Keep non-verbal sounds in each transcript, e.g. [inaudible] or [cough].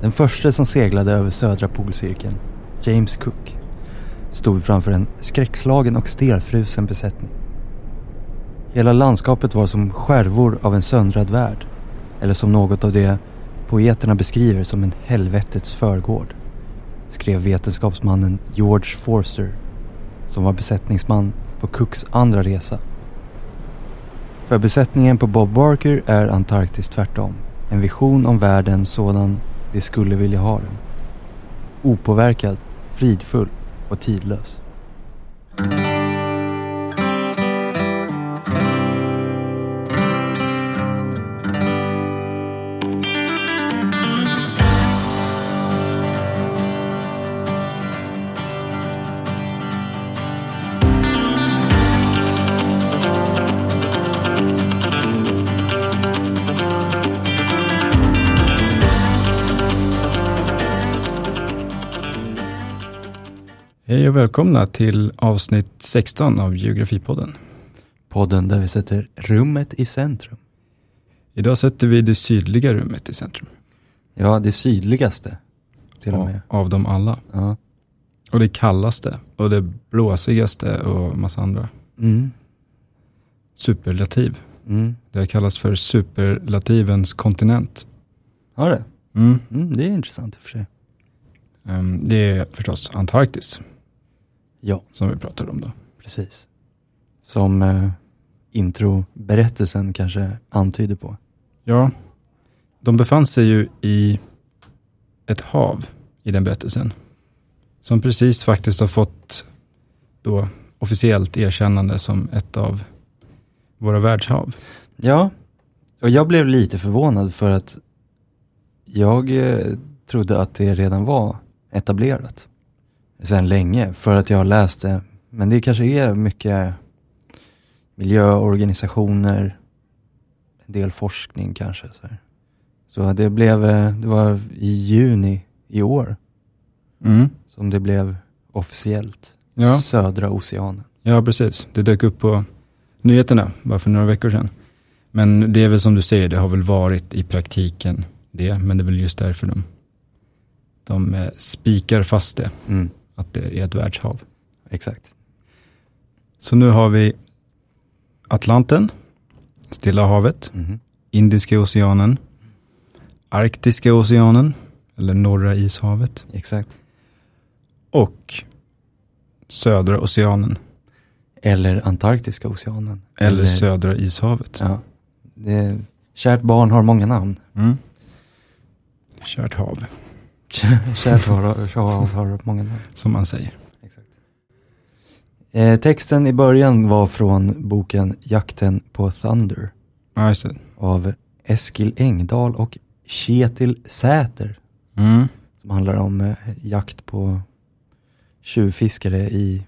Den första som seglade över södra polcirkeln, James Cook, stod framför en skräckslagen och stelfrusen besättning. Hela landskapet var som skärvor av en söndrad värld. Eller som något av det poeterna beskriver som en helvetets förgård. Skrev vetenskapsmannen George Forster som var besättningsman på Cooks andra resa. För besättningen på Bob Barker är Antarktis tvärtom. En vision om världen sådan de skulle vilja ha den. Opåverkad, fridfull och tidlös. Och välkomna till avsnitt 16 av Geografipodden. Podden där vi sätter rummet i centrum. Idag sätter vi det sydliga rummet i centrum. Ja, det sydligaste. Till och Av, med. av dem alla. Ja. Och det kallaste och det blåsigaste och massa andra. Mm. Superlativ. Mm. Det kallats för superlativens kontinent. Har det? Mm. Mm, det är intressant i och för sig. Ehm, Det är förstås Antarktis Ja, som vi pratar om då. precis. Som eh, introberättelsen kanske antyder på. Ja, de befann sig ju i ett hav i den berättelsen. Som precis faktiskt har fått då officiellt erkännande som ett av våra världshav. Ja, och jag blev lite förvånad för att jag eh, trodde att det redan var etablerat sedan länge för att jag har läst det. Men det kanske är mycket miljöorganisationer, en del forskning kanske. Så, här. så det blev, eh, det var i juni i år Mm. som det blev officiellt. Ja. Södra oceanen. Ja, precis. Det dök upp på nyheterna bara för några veckor sedan. Men det är väl som du säger, det har väl varit i praktiken det, men det är väl just därför de, de eh, spikar fast det, Mm, att det är ett världshav. exakt. Så nu har vi Atlanten, Stilla havet, Mhm. Indiska oceanen, Arktiska oceanen, eller Norra ishavet, Exakt. och Södra oceanen, Eller Antarktiska oceanen. eller Södra ishavet. Ja. Det, kärt barn har många namn. Mm. Kärt hav, Kärt har, har, många namn. som man säger. Eh, texten i början var från boken Jakten på Thunder Ja, just det. av Eskil Engdahl och Kjetil Säter. Mm. Som handlar om eh, jakt på tjuvfiskare i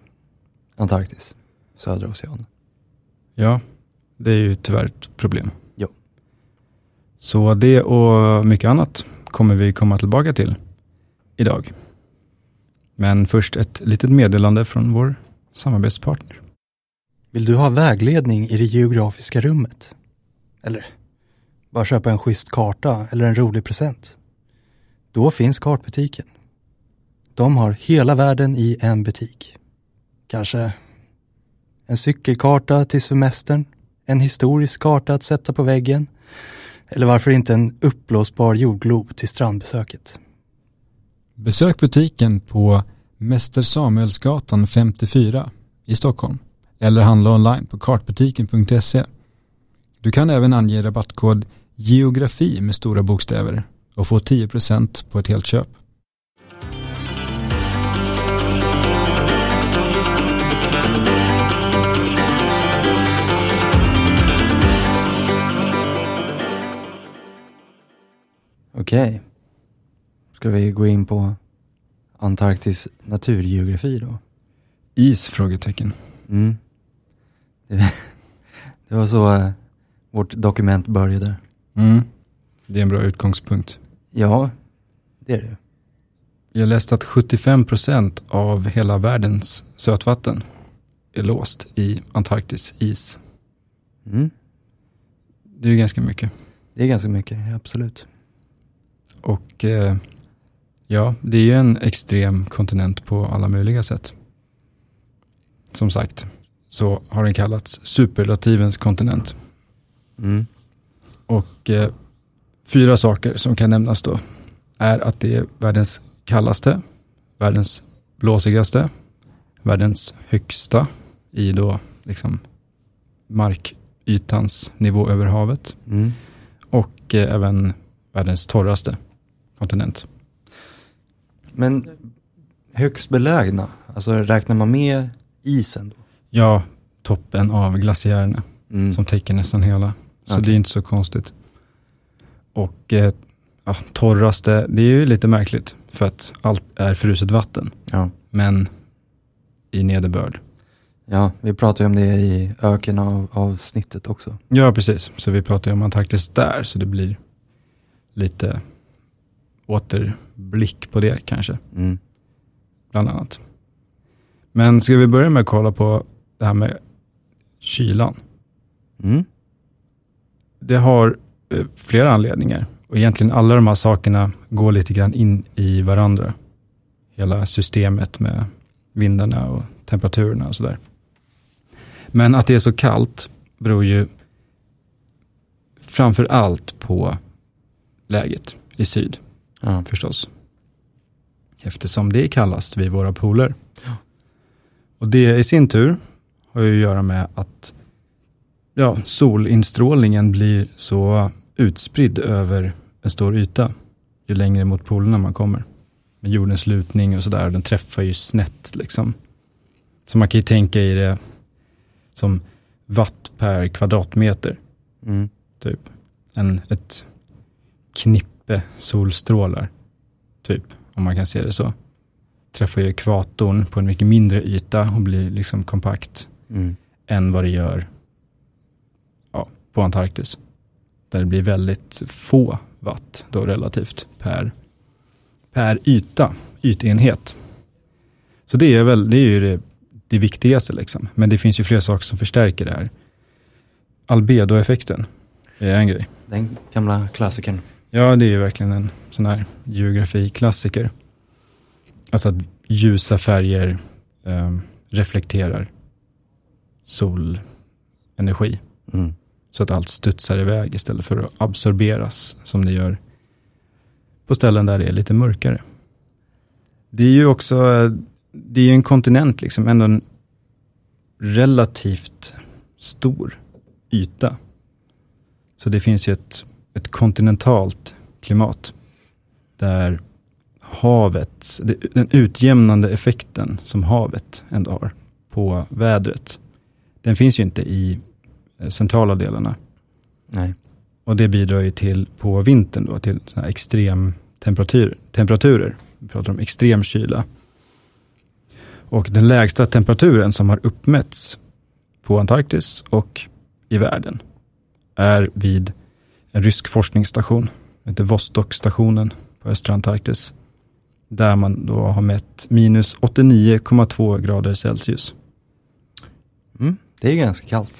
Antarktis, södra oceanen. Ja, det är ju tyvärr ett problem. Ja. Så det och mycket annat kommer vi komma tillbaka till idag. Men först ett litet meddelande från vår samarbetspartner. Vill du ha vägledning i det geografiska rummet? Eller bara köpa en schysst karta eller en rolig present? Då finns Kartbutiken. De har hela världen i en butik. Kanske en cykelkarta till semestern, en historisk karta att sätta på väggen eller varför inte en uppblåsbar jordglob till strandbesöket. Besök butiken på Mäster Samuelsgatan 54 i Stockholm eller handla online på kartbutiken.se. Du kan även ange rabattkod geografi med stora bokstäver och få 10% på ett helt köp. Okej. Ska vi gå in på Antarktis naturgeografi då? Is? Frågetecken. Mm. Det, [laughs] det var så eh, vårt dokument började. Mm. Det är en bra utgångspunkt. Ja, det är det. Jag läste att 75% av hela världens sötvatten är låst i Antarktis is. Mm. Det är ju ganska mycket. Det är ganska mycket, absolut. Och eh, Ja, det är ju en extrem kontinent på alla möjliga sätt. Som sagt, så har den kallats superlativens kontinent. Mm. Och eh, fyra saker som kan nämnas då är att det är världens kallaste, världens blåsigaste, världens högsta i då liksom markytans nivå över havet Mm. och eh, även världens torraste kontinent. Men högst belägna, alltså räknar man med isen då? Ja, toppen av glaciärerna Mm. som täcker nästan hela. Så Okej. det är inte så konstigt. Och eh, ja, torraste, det är ju lite märkligt för att allt är fruset vatten, Ja. men i nederbörd. ja, vi pratade ju om det i öken av, avsnittet också. Ja, precis. Så vi pratar ju om Antarktis där, så det blir lite återblick på det kanske, Mm. bland annat. Men ska vi börja med att kolla på det här med kylan? Mm. Det har eh, flera anledningar och egentligen alla de här sakerna går lite grann in i varandra. Hela systemet med vindarna och temperaturerna och sådär. Men att det är så kallt beror ju framför allt på läget i syd Ja. förstås. Eftersom det är kallast vid våra poler. Ja. Och det i sin tur har ju att göra med att ja, solinstrålningen blir så utspridd över en stor yta ju längre mot polerna man kommer. Med jordens lutning och sådär, den träffar ju snett liksom. Så man kan ju tänka i det som watt per kvadratmeter Mm. typ. En, ett knippe solstrålar, typ, om man kan se det så. Träffar ju ekvatorn på en mycket mindre yta och blir liksom kompakt Mm. än vad det gör ja, på Antarktis. Där det blir väldigt få watt då relativt per, per yta, ytenhet. Så det är väl, det är ju det, det viktigaste liksom. Men det finns ju flera saker som förstärker det här. Albedoeffekten är en grej. Den gamla klassikern. Ja, det är ju verkligen en sån här geografiklassiker. Alltså att ljusa färger eh, reflekterar solenergi. Mm. Så att allt studsar iväg istället för att absorberas som det gör på ställen där det är lite mörkare. Det är ju också, det är en kontinent liksom, ändå en relativt stor yta. Så det finns ju ett, ett kontinentalt klimat där havet, den utjämnande effekten som havet ändå har på vädret, den finns ju inte i eh, centrala delarna. Nej. Och det bidrar ju till på vintern då, till såna extrem temperatur, temperaturer. Vi pratar om extrem kyla. Och den lägsta temperaturen som har uppmätts på Antarktis och i världen är vid en rysk forskningsstation, heter Vostok-stationen på östra Antarktis. Där man då har mätt minus 89,2 grader Celsius. Mm. Det är ganska kallt.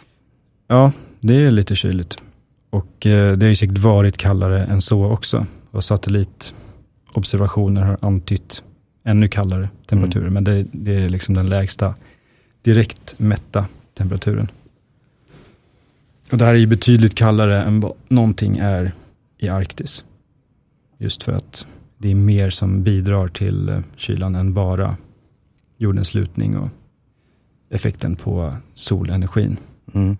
Ja, det är lite kyligt. Och eh, det har ju säkert varit kallare än så också. Och satellitobservationer har antytt ännu kallare temperaturer. Men det, det är liksom den lägsta direkt mätta temperaturen. Och det här är ju betydligt kallare än vad någonting är i Arktis. Just för att det är mer som bidrar till eh, kylan än bara jordens lutning och effekten på solenergin. Mm.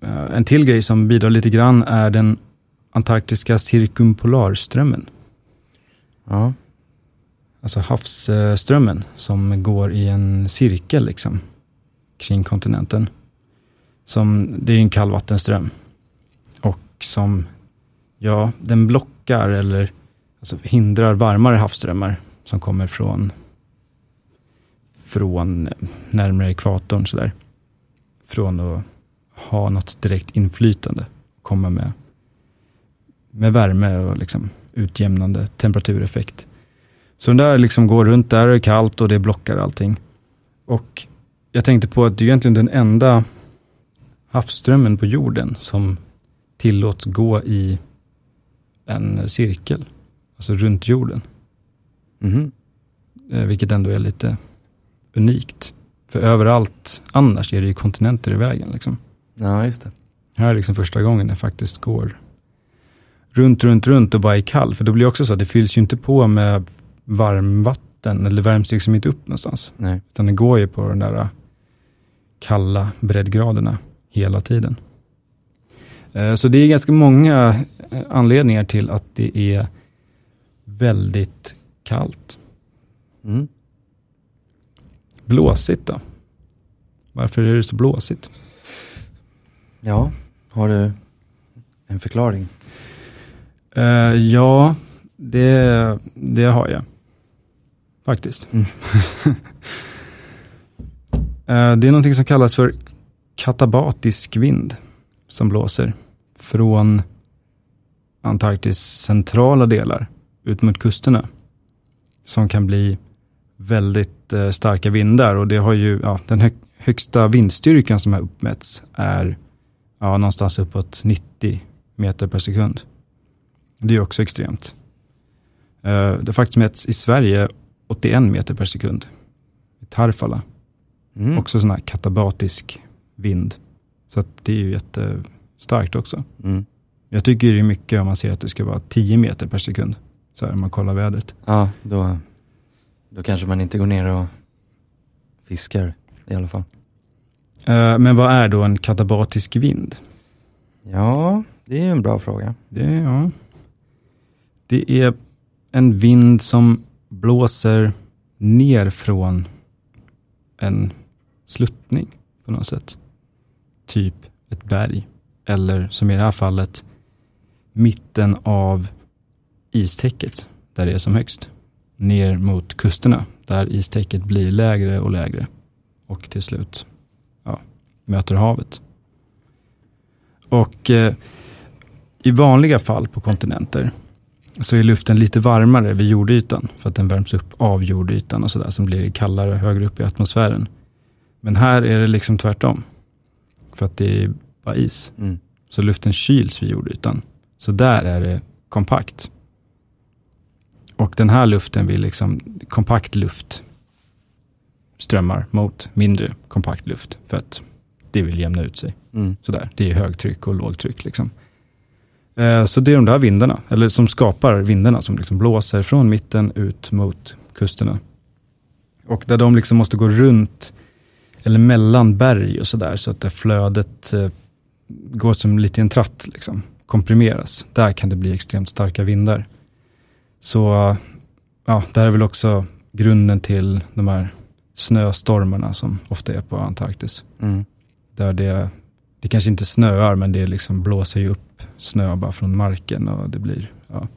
Eh, En till grej som bidrar lite grann är den antarktiska cirkumpolarströmmen. Ja. Alltså havsströmmen som går i en cirkel liksom kring kontinenten. Som, det är en kallvattenström. Och som, ja, den blockar eller alltså hindrar varmare havsströmmar som kommer från, från närmare ekvatorn sådär. Från att ha något direkt inflytande. Komma med, med värme och liksom utjämnande temperatureffekt. Så den där liksom går runt där, det är kallt och det blockar allting. Och jag tänkte på att det är egentligen den enda havsströmmen på jorden som tillåts gå i en cirkel. Alltså runt jorden. Eh, vilket ändå är lite unikt. För överallt annars är det ju kontinenter i vägen. Liksom. Ja, just det. Här är liksom första gången det faktiskt går runt, runt, runt och bara är kall. För då blir det också så att det fylls ju inte på med varmvatten, eller värms liksom inte upp någonstans. Nej. Utan det går ju på de där kalla breddgraderna hela tiden. Eh, Så det är ganska många eh, anledningar till att det är väldigt kallt. Mm. Blåsigt då? Varför är det så blåsigt? Ja, har du en förklaring? Eh, ja, det, det har jag. Faktiskt. Mm. [laughs] Eh, det är någonting som kallas för katabatisk vind som blåser från Antarktis centrala delar ut mot kusterna. Som kan bli väldigt eh, starka vindar och det har ju, ja, den hö högsta vindstyrkan som har uppmätts är ja, någonstans uppåt 90 meter per sekund. Det är också extremt. Eh, det har faktiskt mätts i Sverige 81 meter per sekund. I Tarfala. Mm. Också sån här katabatisk vind. Så det är ju jättestarkt också. Mm. Jag tycker det är mycket om man ser att det ska vara 10 meter per sekund. Så här om man kollar vädret. Ja, då, då kanske man inte går ner och fiskar i alla fall. Eh, Men vad är då en katabatisk vind? Ja, det är en bra fråga. Det, ja. det är en vind som blåser ner från en sluttning på något sätt. Typ ett berg. Eller som i det här fallet, mitten av istäcket, där det är som högst. Ner mot kusterna, där istäcket blir lägre och lägre. Och till slut ja, möter havet. Och eh, i vanliga fall på kontinenter så är luften lite varmare vid jordytan för att den värms upp av jordytan och sådär som blir kallare högre upp i atmosfären. Men här är det liksom tvärtom. För att det är bara is. Mm. Så luften kyls vid jordytan. Så där är det kompakt. Och den här luften vill liksom, kompakt luft strömmar mot mindre kompakt luft. För att det vill jämna ut sig. Mm. Sådär. Det är högtryck och lågtryck. Liksom. Eh, så det är de där vindarna, eller som skapar vindarna som liksom blåser från mitten ut mot kusterna. Och där de liksom måste gå runt, eller mellan berg och sådär, så att det flödet eh, går som lite i en tratt, liksom, komprimeras. Där kan det bli extremt starka vindar. Så ja, där är väl också grunden till de här snöstormarna som ofta är på Antarktis. Mm. Där det, det kanske inte snöar, men det liksom blåser ju upp snö bara från marken och det blir ja,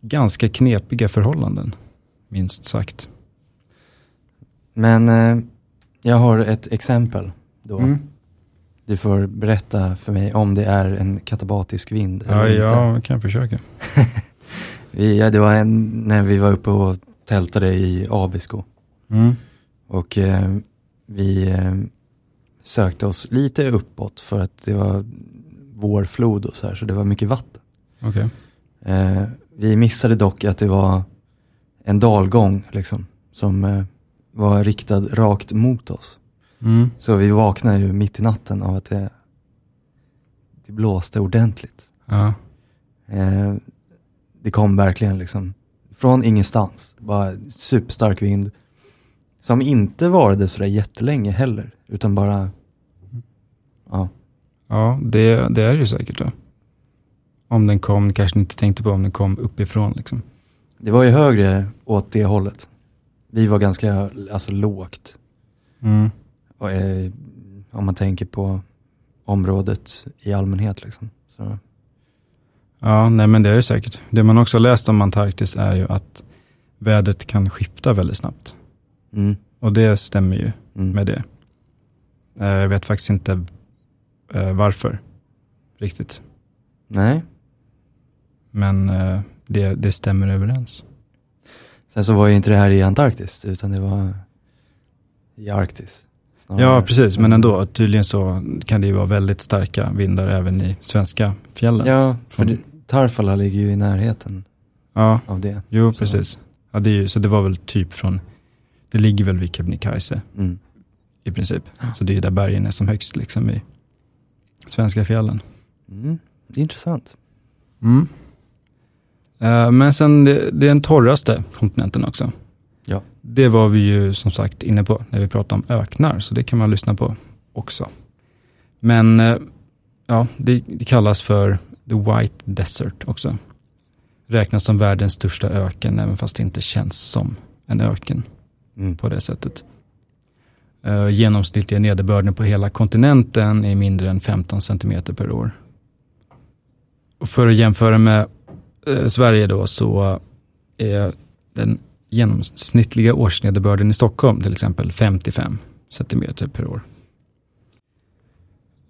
ganska knepiga förhållanden, minst sagt. Men eh, jag har ett exempel då. Mm. Du får berätta för mig om det är en katabatisk vind eller Ja, inte. ja, jag kan försöka. [laughs] Vi, ja, det var en, när vi var uppe och tältade i Abisko. Mm. Och eh, vi eh, sökte oss lite uppåt för att det var vårflod och så här, så det var mycket vatten. Okej. Eh, vi missade dock att det var en dalgång liksom, som eh, var riktad rakt mot oss. Mm. Så vi vaknade ju mitt i natten av att det, det blåste ordentligt. Ja. Eh, det kom verkligen liksom från ingenstans. Bara superstark vind. Som inte varade sådär jättelänge heller. Utan bara, ja. Ja, det, det är det ju säkert då. Om den kom, kanske ni inte tänkte på om den kom uppifrån liksom. Det var ju högre åt det hållet. Vi var ganska, alltså lågt. Mm. Och, eh, om man tänker på området i allmänhet liksom. Så, Ja, nej men det är det säkert. Det man också läst om Antarktis är ju att vädret kan skifta väldigt snabbt. mm, Och det stämmer ju mm. med det. Eh, Jag vet faktiskt inte eh, varför riktigt. Nej. Men eh, det, det stämmer överens. Sen så var ju inte det här i Antarktis, utan det var i Arktis. snarare. Ja, precis. Men ändå, tydligen så kan det ju vara väldigt starka vindar även i svenska fjällen. Ja, för Från- Tarfala ligger ju i närheten Ja, av det. jo Så- precis. Ja, det är ju, så det var väl typ från, det ligger väl vid Kebnekaise Mm. i princip. Så det är ju där bergen är som högst liksom i svenska fjällen. Mm. Det är intressant. Mm. Eh, men sen det, är den torraste kontinenten också. Ja. Det var vi ju som sagt inne på när vi pratade om öknar, så det kan man lyssna på också. Men eh, ja, det, det kallas för the White Desert också. Räknas som världens största öken, även fast det inte känns som en öken Mm. på det sättet. Uh, genomsnittliga nederbörden på hela kontinenten är mindre än 15 centimeter per år. Och för att jämföra med eh, Sverige då så är den genomsnittliga årsnederbörden i Stockholm till exempel 55 centimeter per år.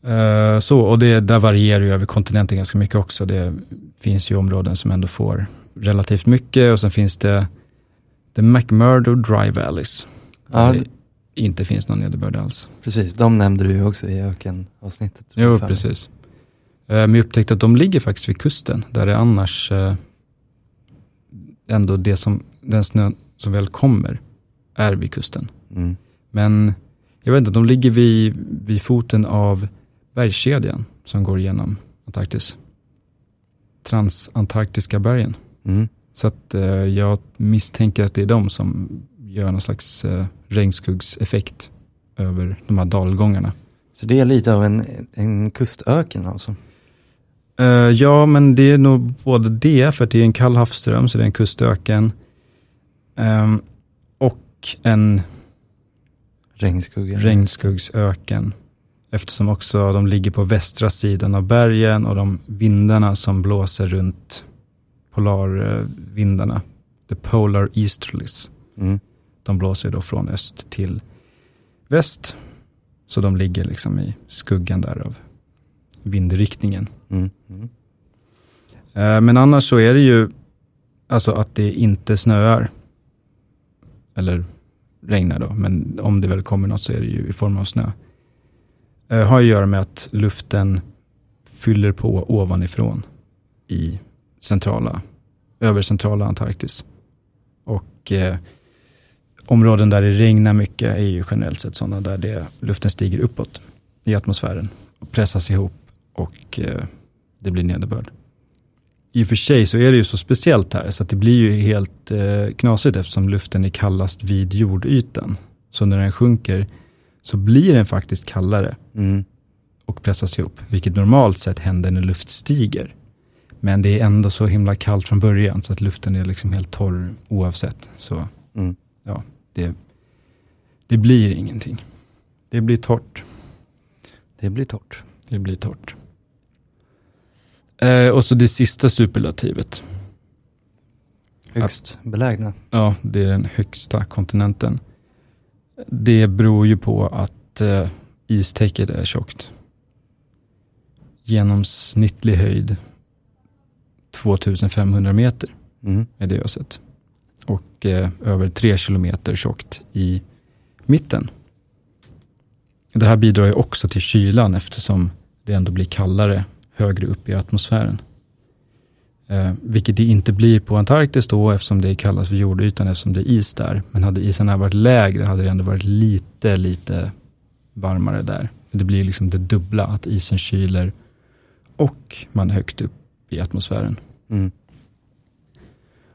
Eh, så, och det där varierar ju över kontinenten ganska mycket också. Det finns ju områden som ändå får relativt mycket och sen finns det The McMurdo Dry Valleys. Ja, där det inte finns någon nederbörd alls. precis. De nämnde du ju också i ökenavsnittet. Jo, precis. Eh, Men jag upptäckte att de ligger faktiskt vid kusten, där det annars eh, ändå det som, den snön som väl kommer är vid kusten. Mm. Men jag vet inte, de ligger vid, vid foten av bergskedjan som går igenom Antarktis. Transantarktiska bergen. Mm. Så att eh, jag misstänker att det är de som gör någon slags eh, regnskuggseffekt över de här dalgångarna. Så det är lite av en, en kustöken alltså? Eh, ja, men det är nog både det, för det är en kall havsström, så det är en kustöken. Ehm, och en Regnskugga? regnskuggsöken. Eftersom också de ligger på västra sidan av bergen och de vindarna som blåser runt polarvindarna, the polar easterlies, Mm. de blåser då från öst till väst. Så de ligger liksom i skuggan där av vindriktningen. Mm. Mm. Men annars så är det ju alltså att det inte snöar. Eller regnar då, men om det väl kommer något så är det ju i form av snö. Det Har ju att göra med att luften fyller på ovanifrån i centrala, över centrala Antarktis. Och eh, områden där det regnar mycket är ju generellt sett sådana där det, luften stiger uppåt i atmosfären och pressas ihop och eh, det blir nederbörd. I och för sig så är det ju så speciellt här, så att det blir ju helt eh, knasigt eftersom luften är kallast vid jordytan. Så när den sjunker så blir den faktiskt kallare Mm. och pressas ihop, vilket normalt sett händer när luft stiger. Men det är ändå så himla kallt från början, så att luften är liksom helt torr oavsett. Så Mm. det, det blir ingenting. Det blir torrt. Det blir torrt. Det blir torrt. Eh, och så det sista superlativet. Högst belägna. Ja, det är den högsta kontinenten. Det beror ju på att eh, istäcket är tjockt. Genomsnittlig höjd 2500 meter Mm. är det jag har sett. Och eh, över 3 kilometer tjockt i mitten. Det här bidrar ju också till kylan eftersom det ändå blir kallare högre upp i atmosfären. Eh, vilket det inte blir på Antarktis då eftersom det kallas för jordytan eftersom det är is där. Men hade isen här varit lägre hade det ändå varit lite, lite varmare där. Det blir liksom det dubbla, att isen kyler och man är högt upp i atmosfären. Mm.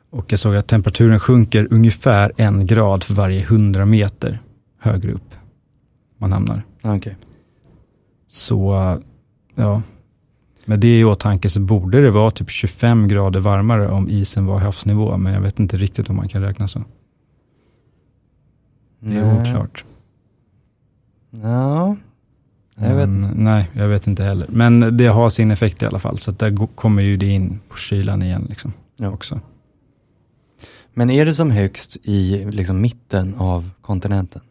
Och jag såg att temperaturen sjunker ungefär en grad för varje 100 meter högre upp man hamnar. Okej. Så, ja, med det i åtanke så borde det vara typ 25 grader varmare om isen var havsnivå, men jag vet inte riktigt om man kan räkna så. Det är oklart. Ja, jag vet Men, Nej, jag vet inte heller. Men det har sin effekt i alla fall, så där kommer ju det in på kylan igen liksom, Ja. också. Men är det som högst i liksom mitten av kontinenten?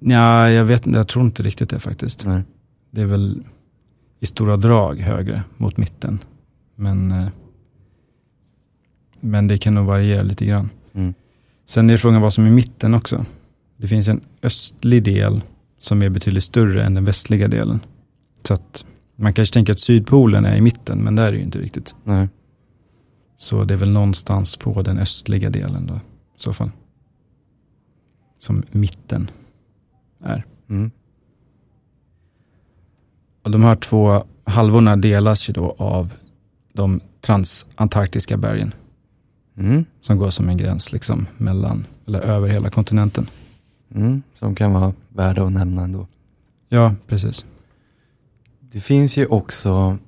Ja, jag vet inte, jag tror inte riktigt det faktiskt. Nej. Det är väl i stora drag högre mot mitten. Men, eh, men det kan nog variera lite grann. Mm. Sen är frågan vad som är mitten också. Det finns en östlig del som är betydligt större än den västliga delen. Så att man kanske tänker att Sydpolen är i mitten, men det är det ju inte riktigt. Nej. Så det är väl någonstans på den östliga delen då, i så fall. Som mitten är. Mm. Och de här två halvorna delas ju då av de transantarktiska bergen. Mm. Som går som en gräns liksom mellan, eller över hela kontinenten. Mm. Som kan vara värda att nämna ändå. Ja, precis. Det finns ju också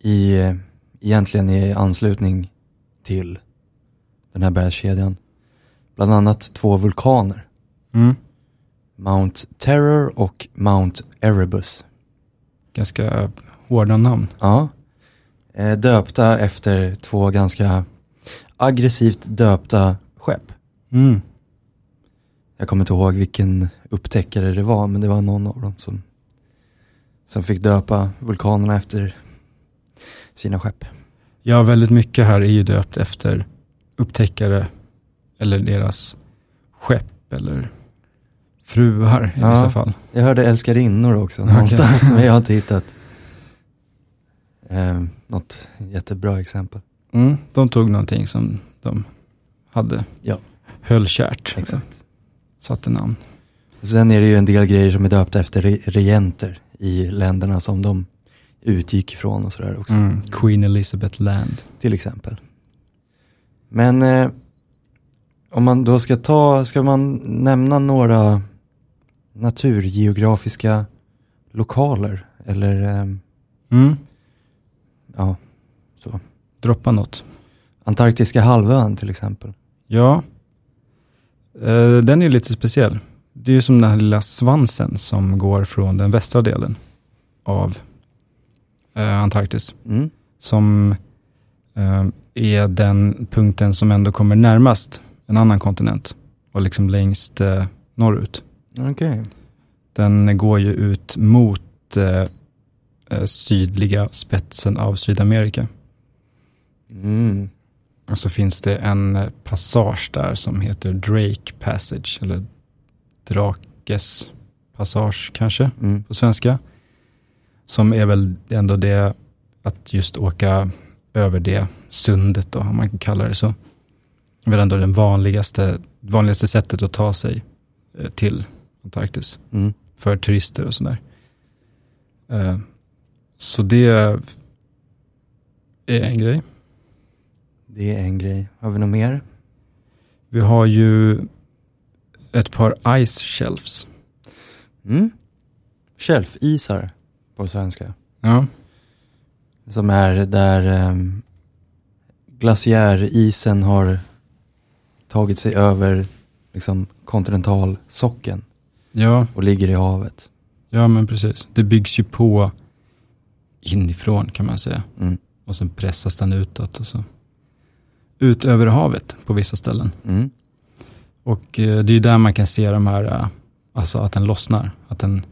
i, egentligen i anslutning till den här bergskedjan, bland annat två vulkaner. Mm. Mount Terror och Mount Erebus. Ganska hårda namn. Ja. Eh, Döpta efter två ganska aggressivt döpta skepp. Mm. Jag kommer inte ihåg vilken upptäckare det var, men det var någon av dem som, som fick döpa vulkanerna efter sina skepp. Ja, väldigt mycket här är ju döpt efter upptäckare eller deras skepp eller fruar i Ja. vissa fall. Jag hörde älskarinnor också Okej. någonstans, men jag har [laughs] inte hittat eh, något jättebra exempel. Mm. De tog någonting som de hade, Ja. höll kärt, Exakt. satte namn. Och sen är det ju en del grejer som är döpta efter re- regenter i länderna som de utgick ifrån och sådär också. Mm. Queen Elizabeth Land. Till exempel. Men eh, om man då ska ta, ska man nämna några naturgeografiska lokaler eller ehm, Mm. ja, så. Droppa något. Antarktiska halvön till exempel. Ja, eh, den är lite speciell. Det är ju som den här lilla svansen som går från den västra delen av eh, Antarktis. Mm. Som eh, är den punkten som ändå kommer närmast en annan kontinent och liksom längst norrut. Okej. Den går ju ut mot eh, eh, sydliga spetsen av Sydamerika. Mm. Och så finns det en eh, passage där som heter Drake Passage, eller Drakes passage kanske Mm. på svenska. Som är väl ändå det att just åka över det sundet då, om man kan kalla det så. Det är väl ändå det vanligaste, vanligaste sättet att ta sig eh, till Antarktis Mm. för turister och sådär. Eh, Så det är en grej. Det är en grej. Har vi något mer? Vi har ju ett par ice shelves. Mm. Shelfisar på svenska. Ja, Som är där um, glaciärisen har tagit sig över liksom kontinentalsockeln ja, och ligger i havet. ja men precis. Det byggs ju på inifrån kan man säga. Mm. Och sen pressas den utåt och så ut över havet på vissa ställen. Mm. Och eh, det är ju där man kan se de här, eh, alltså att den lossnar. Att den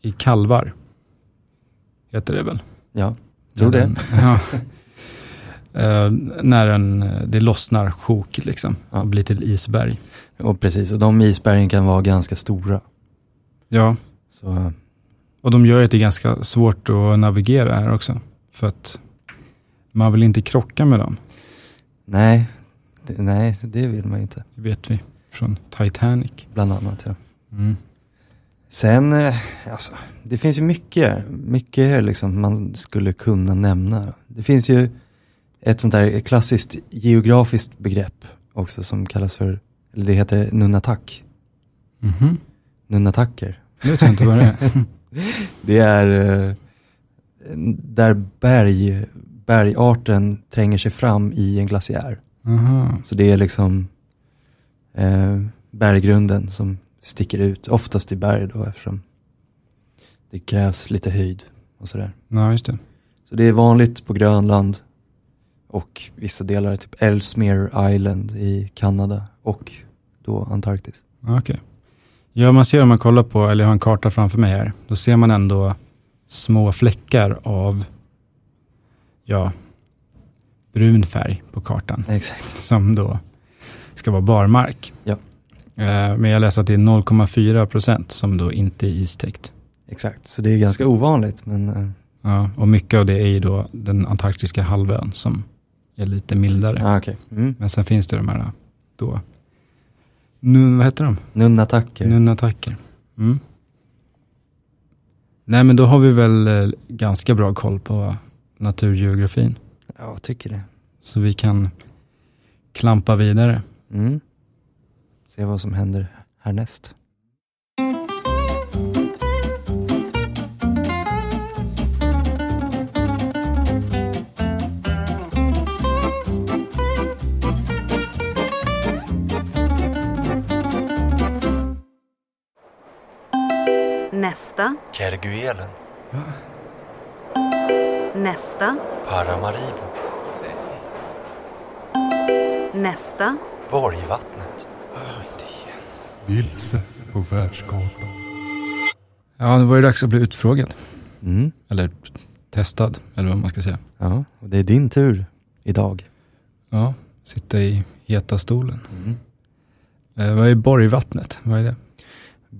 i kalvar, heter det väl? Ja, tror det. Den, [laughs] ja. Eh, när eh, det lossnar sjok liksom Ja. och blir till isberg. Och precis, och de isbergen kan vara ganska stora. Ja, Så och de gör att det är ganska svårt att navigera här också. För att man vill inte krocka med dem. nej, det, nej, det vill man inte. Det vet vi från Titanic. Bland annat ja. Mm. Sen, eh, alltså, det finns ju mycket, mycket liksom man skulle kunna nämna. Det finns ju ett sånt där klassiskt geografiskt begrepp också som kallas för, eller det heter. Mhm. Nunnatacker. Nu vet jag inte vad det är. [laughs] Det är eh, där berg, bergarten tränger sig fram i en glaciär. Aha. Så det är liksom eh, berggrunden som sticker ut, oftast i berg då eftersom det krävs lite höjd och sådär. Ja, just det. Så det är vanligt på Grönland och vissa delar, typ Ellesmere Island i Kanada och då Antarktis. Okej. Ja, man ser om man kollar på, eller jag har en karta framför mig här, då ser man ändå små fläckar av, ja, brun färg på kartan, Exakt. [laughs] som då ska vara barmark. Ja. Eh, Men jag läser att det är 0,4 procent som då inte är istäckt. Exakt, så det är ganska ovanligt men eh, Ja, och mycket av det är ju då den antarktiska halvön som är lite mildare. Ah, okay. mm. Men sen finns det de här då, nun, vad heter de? Nunnatacker. Nunnatacker. Mm. Nej men då har vi väl eh, ganska bra koll på naturgeografin. Ja, jag tycker det. Så vi kan klampa vidare. Mm. Se vad som händer härnäst. Nästa, Kerguelen. nästa, Paramaribo. nästa, Borgvattnet. Vilse på världskartan. Ja, nu var det dags att bli utfrågad. Mm. Eller testad, eller vad man ska säga. Ja, och det är din tur idag. Ja, sitta i heta stolen. Mm. Eh, vad är Borgvattnet? Vad är det?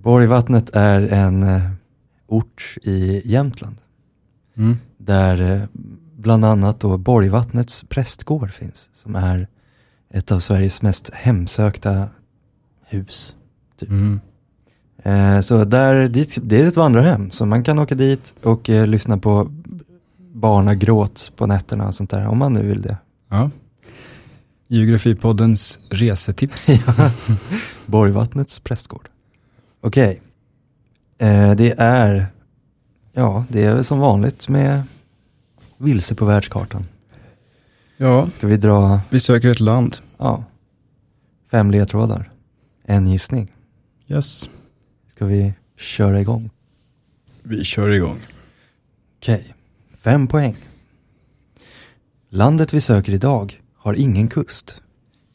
Borgvattnet är en eh, ort i Jämtland Mm. där eh, bland annat då Borgvattnets prästgård finns som är ett av Sveriges mest hemsökta hus. Typ. Mm. Eh, så där, dit, det är ett vandrarhem så man kan åka dit och eh, lyssna på barnagråt på nätterna och sånt där om man nu vill det. Ja. Geografipoddens resetips. [laughs] Borgvattnets prästgård. Okej. Eh, det är, ja, det är väl som vanligt med vilse på världskartan. ja, Ska vi dra, vi söker ett land. ja, fem ledtrådar. En gissning. Yes. Ska vi köra igång? Vi kör igång. Okej, fem poäng. Landet vi söker idag har ingen kust,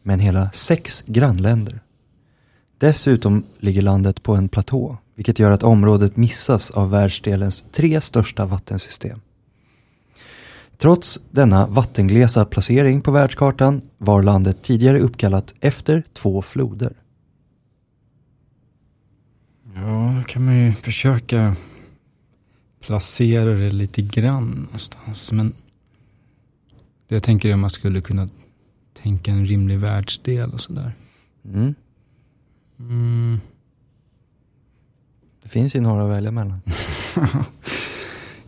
men hela sex grannländer. Dessutom ligger landet på en platå, vilket gör att området missas av världsdelens tre största vattensystem. Trots denna vattenglesa placering på världskartan var landet tidigare uppkallat efter två floder. Ja, då kan man ju försöka placera det lite grann någonstans. Men det jag tänker är om man skulle kunna tänka en rimlig världsdel och sådär. Mm. Mm. Det finns ju några att välja mellan. [laughs]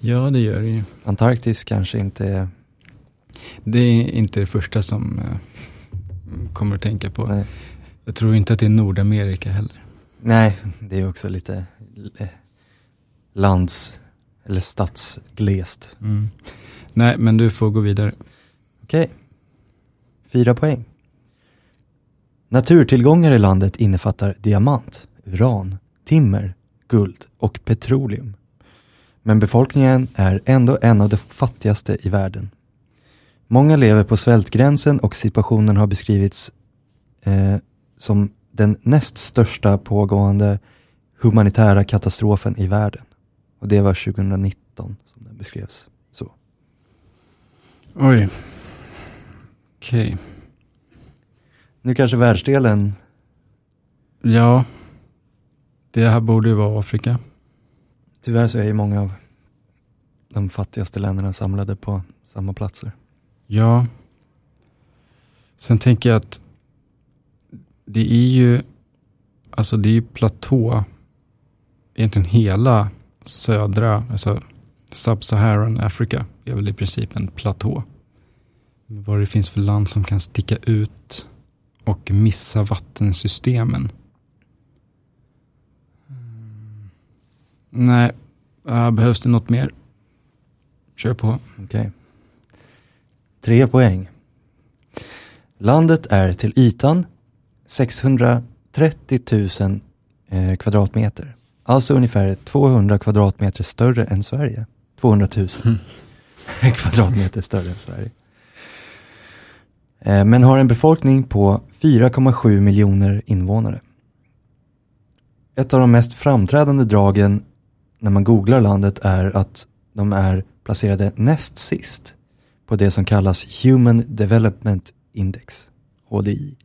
Ja, det gör det ju. Antarktis kanske inte är... Det är inte det första som eh, kommer att tänka på. Nej. Jag tror inte att det är Nordamerika heller. Nej, det är också lite eh, lands eller stadsglest. Mm. Nej, men du får gå vidare. Okej. Fyra poäng. Naturtillgångar i landet innefattar diamant, uran, timmer, guld och petroleum. Men befolkningen är ändå en av de fattigaste i världen. Många lever på svältgränsen och situationen har beskrivits eh, som den näst största pågående humanitära katastrofen i världen. Och det var 2019 som den beskrevs så. Oj. Okej. Nu kanske världsdelen, Ja. Det här borde ju vara Afrika. tyvärr så är ju många av de fattigaste länderna samlade på samma platser. Ja. Sen tänker jag att det är ju, alltså det är ju platå, egentligen hela södra, alltså Sub-Saharan Africa är väl i princip en platå. Men Vad det finns för land som kan sticka ut och missa vattensystemen. Mm. Nej, äh, behövs det något mer? Kör på. Okej. Tre poäng. Landet är till ytan 630 000 eh, kvadratmeter. Alltså ungefär 200 kvadratmeter större än Sverige. 200 000 [laughs] kvadratmeter större än Sverige. Eh, men har en befolkning på 4,7 miljoner invånare. Ett av de mest framträdande dragen när man googlar landet är att de är placerade näst sist på det som kallas Human Development Index, HDI.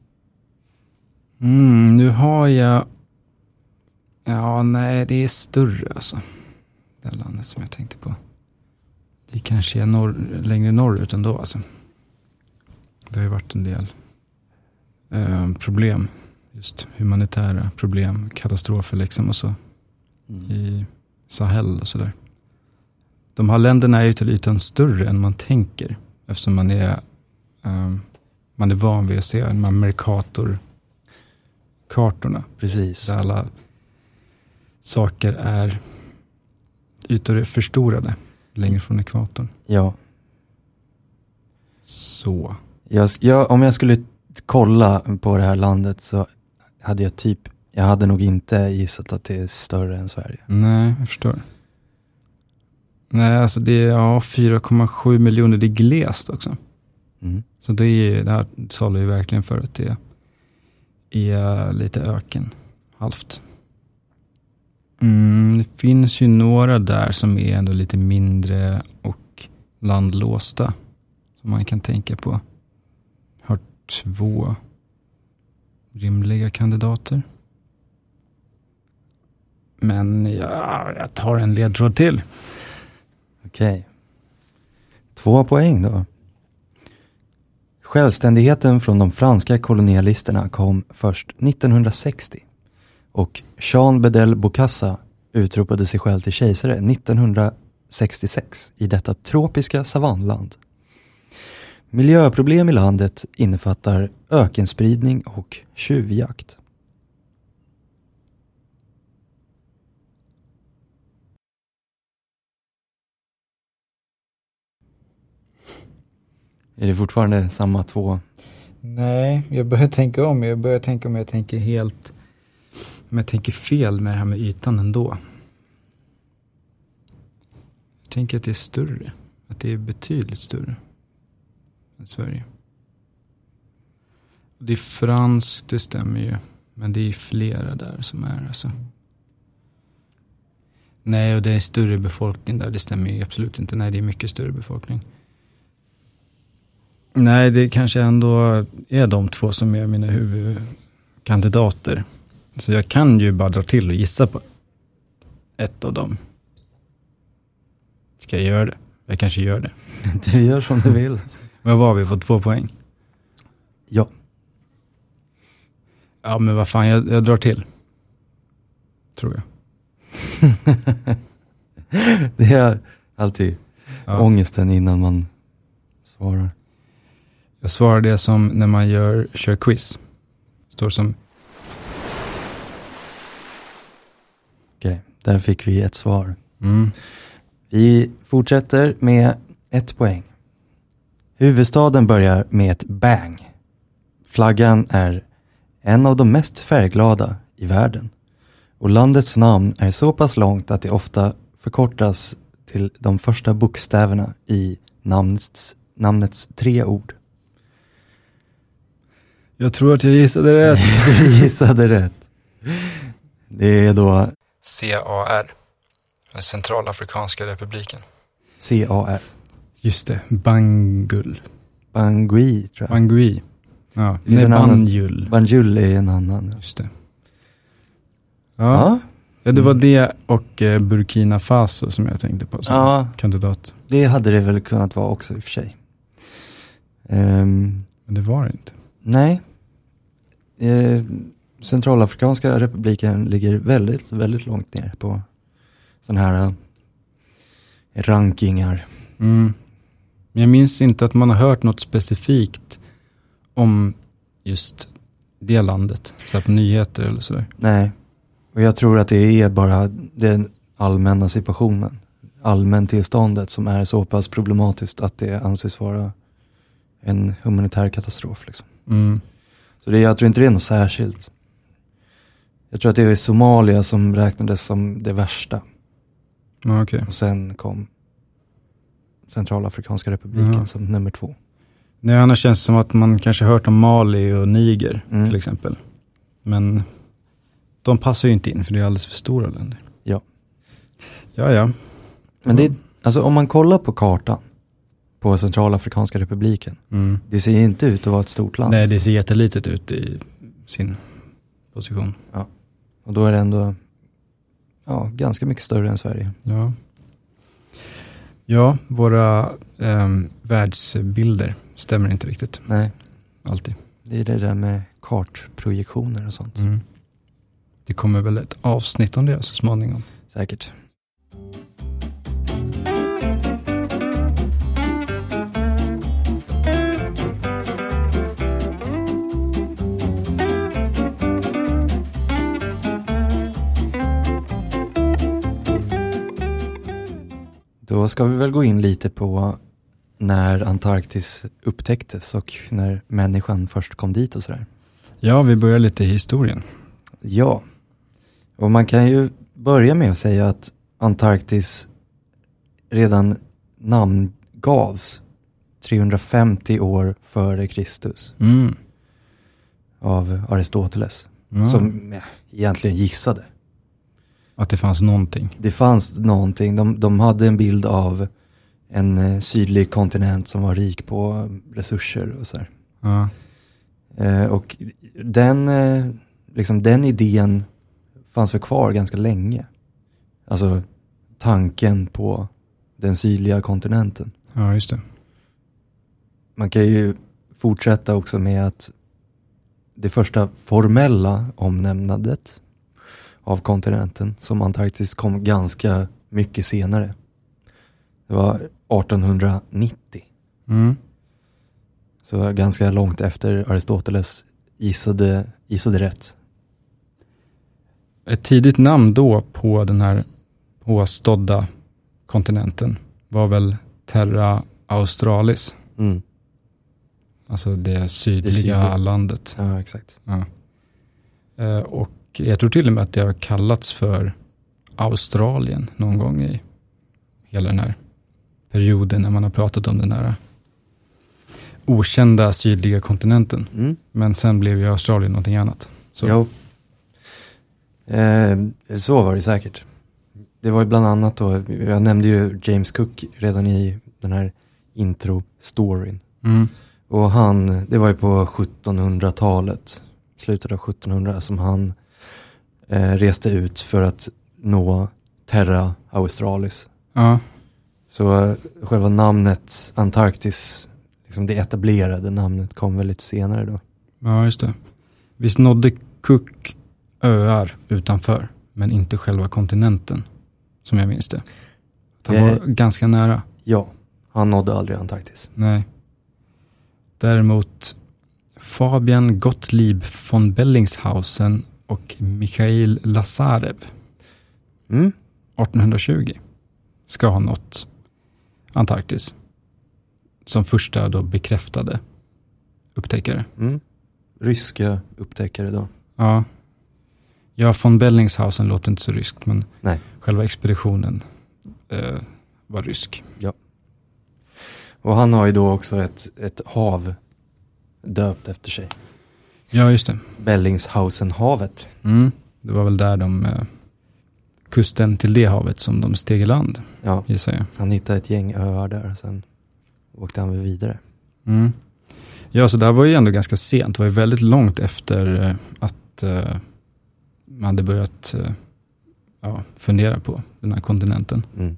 Mm, nu har jag... Ja, nej, det är större alltså. Det landet som jag tänkte på. det kanske är norr, längre norrut ändå alltså. Det har ju varit en del eh, problem. Just humanitära problem, katastrofer liksom och så. Mm. I Sahel och sådär. De här länderna är ju till ytan större än man tänker. Eftersom man är, ehm, man är van vid att se de här Mercator-kartorna. Precis. Där alla saker är, ytor är förstorade längre från ekvatorn. Ja. Så. Jag, jag, om jag skulle kolla på det här landet så hade jag typ, jag hade nog inte gissat att det är större än Sverige. Nej, jag förstår. Nej, alltså det är ja, 4,7 miljoner. Det är glest också. Mm. Så det, är, det här talar ju verkligen för att det är lite öken, halvt. Mm, det finns ju några där som är ändå lite mindre och landlåsta. Som man kan tänka på. Två rimliga kandidater. Men ja, jag tar en ledtråd till. Okej. Två poäng då. Självständigheten från de franska kolonialisterna kom först 1960 och Jean Bedel Bokassa utropade sig själv till kejsare 1966 i detta tropiska savannland. Miljöproblem i landet innefattar ökenspridning och tjuvjakt. Är det fortfarande samma två? Nej, jag börjar tänka om. Jag börjar tänka om jag tänker helt, om jag tänker fel med det här med ytan ändå. Jag tänker att det är större. Att det är betydligt större Sverige. Det är franskt, det stämmer ju. Men det är flera där som är alltså. Nej, och det är större befolkning där. Det stämmer ju absolut inte. Nej, det är mycket större befolkning. Nej, det kanske ändå är de två som är mina huvudkandidater. Så jag kan ju bara dra till och gissa på ett av dem. Ska jag göra det? Jag kanske gör det. [laughs] Du gör som du vill. Vad var vi? Fått två poäng? Ja. Ja, men vad fan, jag, jag drar till. Tror jag. [laughs] Det är alltid Ja. ångesten innan man svarar. Jag svarar det som när man gör, kör quiz. Står som, Okej, där fick vi ett svar. mm, Vi fortsätter med ett poäng. Huvudstaden börjar med ett bang. Flaggan är en av de mest färgglada i världen. Och landets namn är så pass långt att det ofta förkortas till de första bokstäverna i namnets, namnets tre ord. jag tror att jag gissade rätt. [laughs] Du gissade rätt. Det är då CAR. Den centralafrikanska republiken. CAR. Just det, Bangul. Bangui tror jag. Bangui. Ja, nej, en annan- Banjul. Banjul är en annan. Just det. Ja, ja. det var det och eh, Burkina Faso som jag tänkte på som Ja, kandidat. det hade det väl kunnat vara också i och för sig. Ehm, Men det var det inte. nej. Eh, Centralafrikanska republiken ligger väldigt, väldigt långt ner på sådana här eh, rankingar. Mm. Men jag minns inte att man har hört något specifikt om just det landet. Så här på nyheter eller sådär. Nej, och jag tror att det är bara den allmänna situationen, allmäntillståndet som är så pass problematiskt att det anses vara en humanitär katastrof. Liksom. Mm. Så det, jag tror inte det är något särskilt. Jag tror att det är Somalia som räknades som det värsta. Ja, okej. Och sen kom Centralafrikanska republiken Ja. som nummer två. Nej, annars känns det som att man kanske hört om Mali och Niger Mm. till exempel. Men de passar ju inte in för det är alldeles för stora länder. Ja. Ja, ja. Men det, alltså om man kollar på kartan på Centralafrikanska republiken, Mm. det ser inte ut att vara ett stort land. Nej, det ser jättelitet ut i sin position. Och då är det ändå ja, ganska mycket större än Sverige. Ja. Ja, våra ehm, världsbilder stämmer inte riktigt Nej, alltid. det är det där med kartprojektioner och sånt. Mm. Det kommer väl ett avsnitt om det så småningom. Säkert. Då ska vi väl gå in lite på när Antarktis upptäcktes och när människan först kom dit och sådär. Ja, vi börjar lite i historien. Ja, och man kan ju börja med att säga att Antarktis redan namngavs 350 år före Kristus Mm. av Aristoteles, Ja, som egentligen gissade. Att det fanns någonting. Det fanns någonting, de, de hade en bild av en eh, sydlig kontinent som var rik på resurser och sådär. Ja. Eh, och den, eh, liksom den idén fanns väl kvar ganska länge. Alltså tanken på den sydliga kontinenten. ja, just det. Man kan ju fortsätta också med att det första formella omnämnandet av kontinenten som Antarktis kom ganska mycket senare. Det var 1890. Mm. Så ganska långt efter Aristoteles gissade, gissade rätt. Ett tidigt namn då på den här påstådda kontinenten var väl Terra Australis. Mm. Alltså det sydliga, sydliga. landet. Ja, exakt. Ja. Eh, och jag tror till och med att det har kallats för Australien någon gång i hela den här perioden när man har pratat om den här okända sydliga kontinenten. Mm. Men sen blev ju Australien någonting annat. Så. Jo. Eh, så var det säkert. Det var ju bland annat då, jag nämnde ju James Cook redan i den här intro-storyn. Mm. Och han, det var ju på 1700-talet, slutet av 1700, som han eh, reste ut för att nå Terra Australis. Ja, Så eh, själva namnet Antarktis, liksom det etablerade namnet kom väl lite senare då. ja, just det. Visst nådde Cook öar utanför, men inte själva kontinenten, som jag minns det. Han var Eh. ganska nära. Ja, han nådde aldrig Antarktis. Nej. Däremot Fabian Gottlieb von Bellingshausen och Mikhail Lazarev Mm. 1820 ska ha nått Antarktis som första då bekräftade upptäckare. Mm. Ryska upptäckare då. Ja, ja von Bellingshausen låter inte så ryskt, men Nej. själva expeditionen eh, var rysk. Och han har ju då också ett, ett hav döpt efter sig. Ja, just det. Bellingshausenhavet. Mm. Det var väl där de, eh, kusten till det havet som de steg i land, Ja, gissar jag. han hittade ett gäng öar där och sen åkte han vidare. Mm. Ja, så det här var ju ändå ganska sent. Det var ju väldigt långt efter eh, att eh, man hade börjat eh, ja, fundera på den här kontinenten. Mm.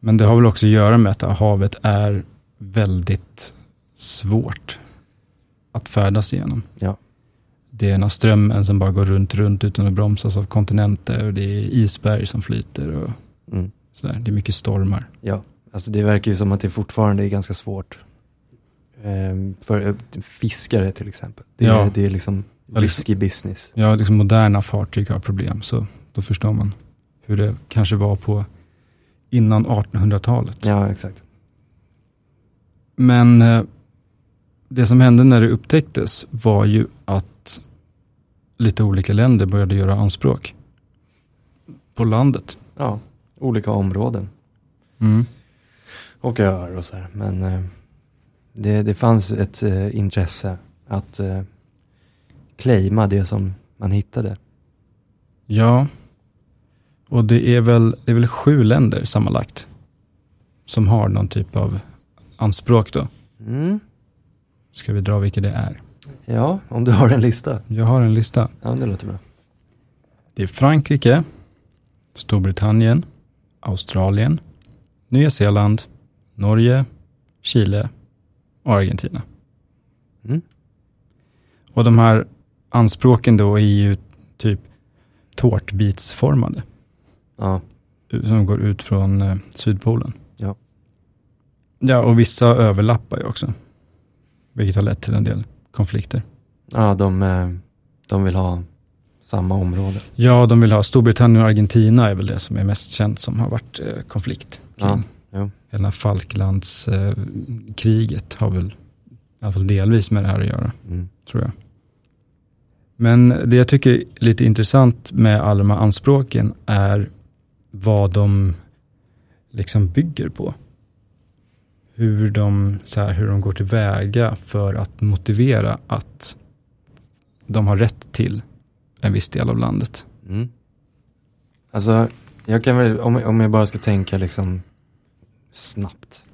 Men det har väl också att göra med att havet är väldigt svårt att färdas igenom. Ja. Det är ena strömmen som bara går runt, runt utan att bromsas av kontinenter och det är isberg som flyter och Mm. sådär. Det är mycket stormar. Ja, alltså det verkar ju som att det fortfarande är ganska svårt. Ehm, för eh, fiskare till exempel. Det, är, Ja. det är liksom Ja, liksom- risky business. Ja, liksom moderna fartyg har problem, så då förstår man hur det kanske var på innan 1800-talet. Ja, exakt. Men eh, det som hände när det upptäcktes var ju att lite olika länder började göra anspråk på landet. Ja, olika områden. Mm. Och öar och så här. Men eh, det, det fanns ett eh, intresse att eh, claima det som man hittade. Ja, och det är, väl, det är väl sju länder sammanlagt som har någon typ av anspråk då. Mm. Ska vi dra vilka det är? Ja, om du har en lista. Jag har en lista. Ja, det låter bra. Det är Frankrike, Storbritannien, Australien, Nya Zeeland, Norge, Chile och Argentina. Mm. Och de här anspråken då är ju typ tårtbitsformade. Ja. Som går ut från eh, Sydpolen. Ja. Ja, och vissa överlappar ju också. Vilket har lett till en del konflikter. Ja, de, eh, de vill ha samma område. Ja, de vill ha Storbritannien och Argentina är väl det som är mest känt som har varit eh, konflikt kring. Ja. Hela Falklandskriget eh, har väl i alla fall delvis med det här att göra, Mm. tror jag. Men det jag tycker är lite intressant med alla de här anspråken är vad de liksom bygger på. Hur de, så här, hur de går tillväga för att motivera att de har rätt till en viss del av landet. Mm. Alltså, jag kan väl, om, om jag bara ska tänka liksom snabbt.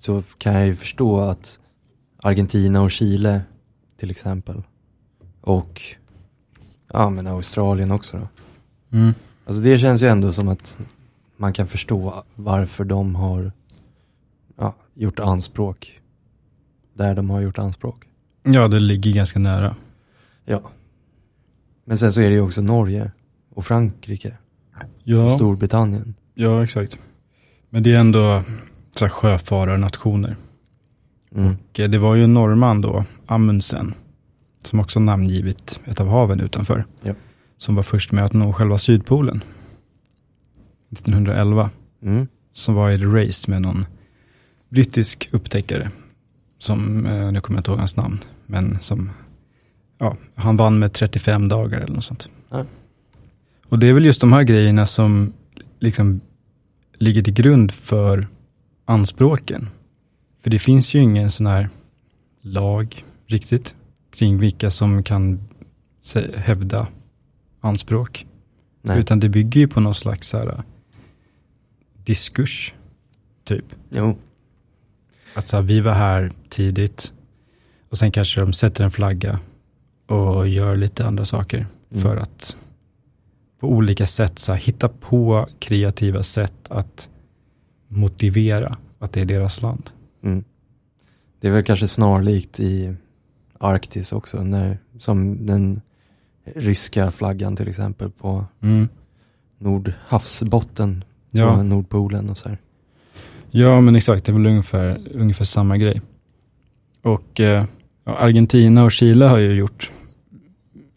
Så kan jag ju förstå att Argentina och Chile till exempel. Och ja men Australien också då. Alltså det känns ju ändå som att man kan förstå varför de har gjort anspråk. Där de har gjort anspråk. Ja, det ligger ganska nära. Ja. Men sen så är det ju också Norge och Frankrike och Ja, Storbritannien. ja exakt. Men det är ändå så här sjöfararnationer. Mm. Och eh, det var ju en norrman då, Amundsen, som också namngivit ett av haven utanför. Ja. Som var först med att nå själva Sydpolen. 1911. Mm. Som var i ett race med någon brittisk upptäckare. Som, eh, nu kommer jag inte ihåg hans namn, men som, ja, han vann med 35 dagar eller något sånt. Ja. Och det är väl just de här grejerna som liksom ligger till grund för anspråken. För det finns ju ingen sån här lag riktigt kring vilka som kan hävda anspråk. Nej. Utan det bygger ju på någon slags så här, äh, diskurs, typ. Jo. Att så här, vi var här tidigt och sen kanske de sätter en flagga och gör lite andra saker Mm. för att på olika sätt så här, hitta på kreativa sätt att motivera att det är deras land. Mm. Det är väl kanske snarlikt i Arktis också, när, som den ryska flaggan till exempel på Nordhavsbotten på Ja, Nordpolen och så här. Ja, men exakt, det är väl ungefär, ungefär samma grej. Och eh, Argentina och Chile har ju gjort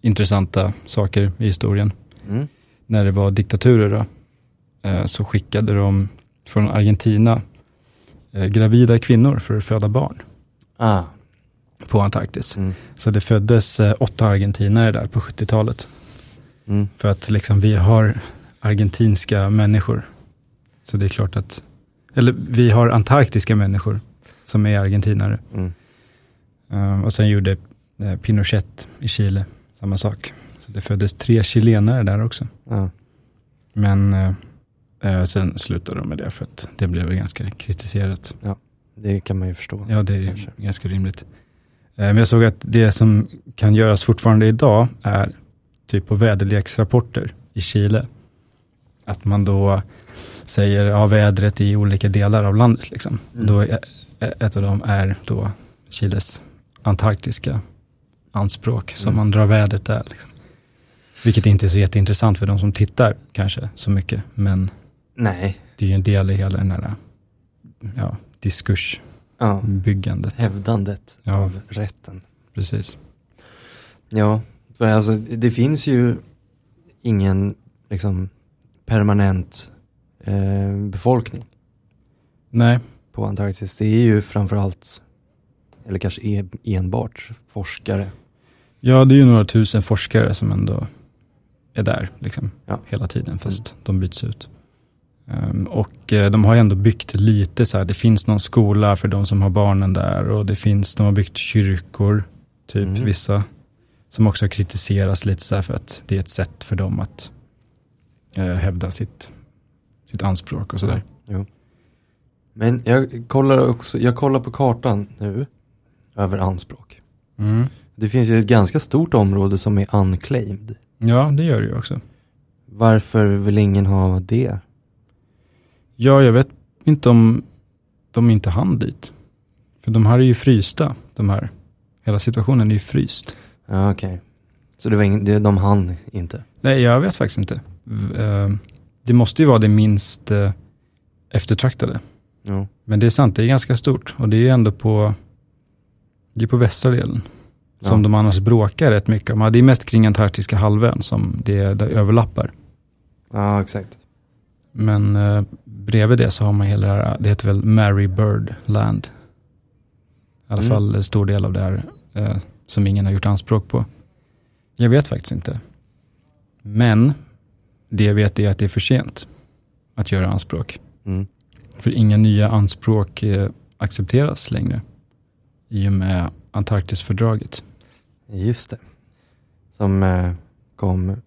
intressanta saker i historien. Mm. när det var diktaturer då, eh, så skickade de från Argentina eh, gravida kvinnor för att föda barn Ah. på Antarktis. Mm. Så det föddes eh, åtta argentinare där på 70-talet. Mm. För att liksom vi har argentinska människor. Så det är klart att, eller vi har antarktiska människor som är argentinare. Mm. Eh, och sen gjorde eh, Pinochet i Chile samma sak. Så det föddes tre chilenare där också. Ja. Men eh, eh, sen slutade de med det för att det blev ganska kritiserat. Det kan man ju förstå. Ja, det är Kanske. ganska rimligt. Eh, men jag såg att det som kan göras fortfarande idag är typ på väderleksrapporter i Chile. Att man då säger ja, vädret i olika delar av landet. Liksom. Mm. Då är, ett av dem är då Chiles antarktiska anspråk, som Mm. man drar vädret där. Liksom. Vilket inte är så jätteintressant för de som tittar kanske så mycket, men Nej. det är ju en del i hela den här ja, diskursbyggandet. Ja. Hävdandet Ja. av rätten. Precis. Ja, för alltså det finns ju ingen liksom permanent eh, befolkning Nej, på Antarktis. Det är ju framförallt, eller kanske enbart forskare. ja det är ju några tusen forskare som ändå är där liksom, Ja. hela tiden, fast de byts ut. Ehm, och eh, de har ju ändå byggt lite så här, det finns någon skola för de som har barnen där och det finns, de har byggt kyrkor, typ Mhm. vissa, som också kritiseras lite så här för att det är ett sätt för dem att eh, hävda sitt, sitt anspråk och sådär. Jo. Men jag kollar också, jag kollar på kartan nu över anspråk. Mm. Det finns ju ett ganska stort område som är unclaimed. Ja, det gör det ju också. Varför vill ingen ha det? Ja, jag vet inte om de inte hann dit. För de här är ju frysta, de här. Hela situationen är ju fryst. Ja, okej. Så det var ingen, det, de hann inte? Nej, jag vet faktiskt inte. Det måste ju vara det minst eh, eftertraktade. Jo. Men det är sant, det är ganska stort. Och det är ju ändå på, det är på västra delen. Som Ja. de annars bråkar rätt mycket om. Ja, Det är mest kring Antarktiska halvön som det, det överlappar. Ja, exakt. Men eh, bredvid det så har man hela det här, det heter väl Mary Bird Land. I alla Mm. fall en stor del av det här eh, som ingen har gjort anspråk på. Jag vet faktiskt inte. Men det jag vet är att det är för sent att göra anspråk. Mm. För inga nya anspråk eh, accepteras längre i och med Antarktisfördraget. Just det. Som eh, kom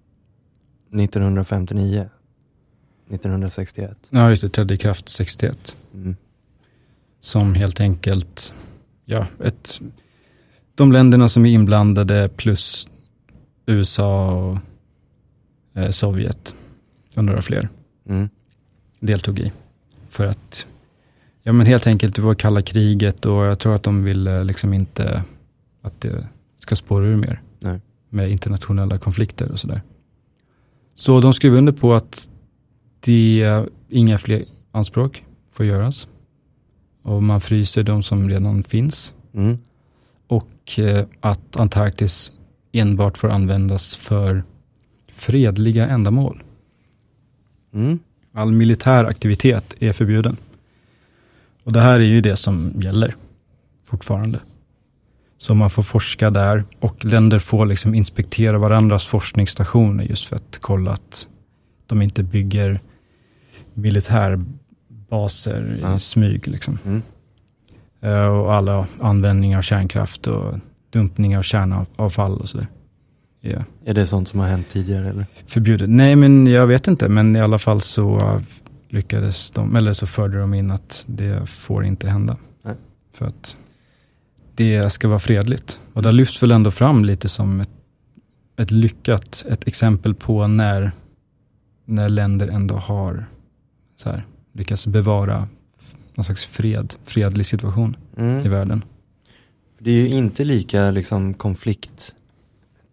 1959. 1961. Ja, just det, trädde i kraft 61. Mm. som helt enkelt, ja, ett, de länderna som är inblandade plus USA och Sovjet och några fler Mm. deltog i. För att, ja men helt enkelt det var kalla kriget och jag tror att de ville liksom inte att det ska spåra ur mer. Nej. Med internationella konflikter och sådär. Så de skrev under på att det, inga fler anspråk får göras. Och man fryser de som redan finns. Mm. Och eh, att Antarktis enbart får användas för fredliga ändamål. Mm. All militär aktivitet är förbjuden. Och det här är ju det som gäller fortfarande. Så man får forska där och länder får liksom inspektera varandras forskningsstationer just för att kolla att de inte bygger militärbaser Ja. i smyg. Liksom. Mm. Eh, Och alla användning av kärnkraft och dumpning av kärnavfall och sådär. Är Är det sånt som har hänt tidigare eller? förbjudet. Nej, men jag vet inte, men i alla fall så lyckades de, eller så förde de in att det får inte hända. Nej. För att det ska vara fredligt. Och det lyfts väl ändå fram lite som ett, ett lyckat, ett exempel på när, när länder ändå har så här, lyckats bevara någon slags fred, fredlig situation i Mm. världen. Det är ju inte lika liksom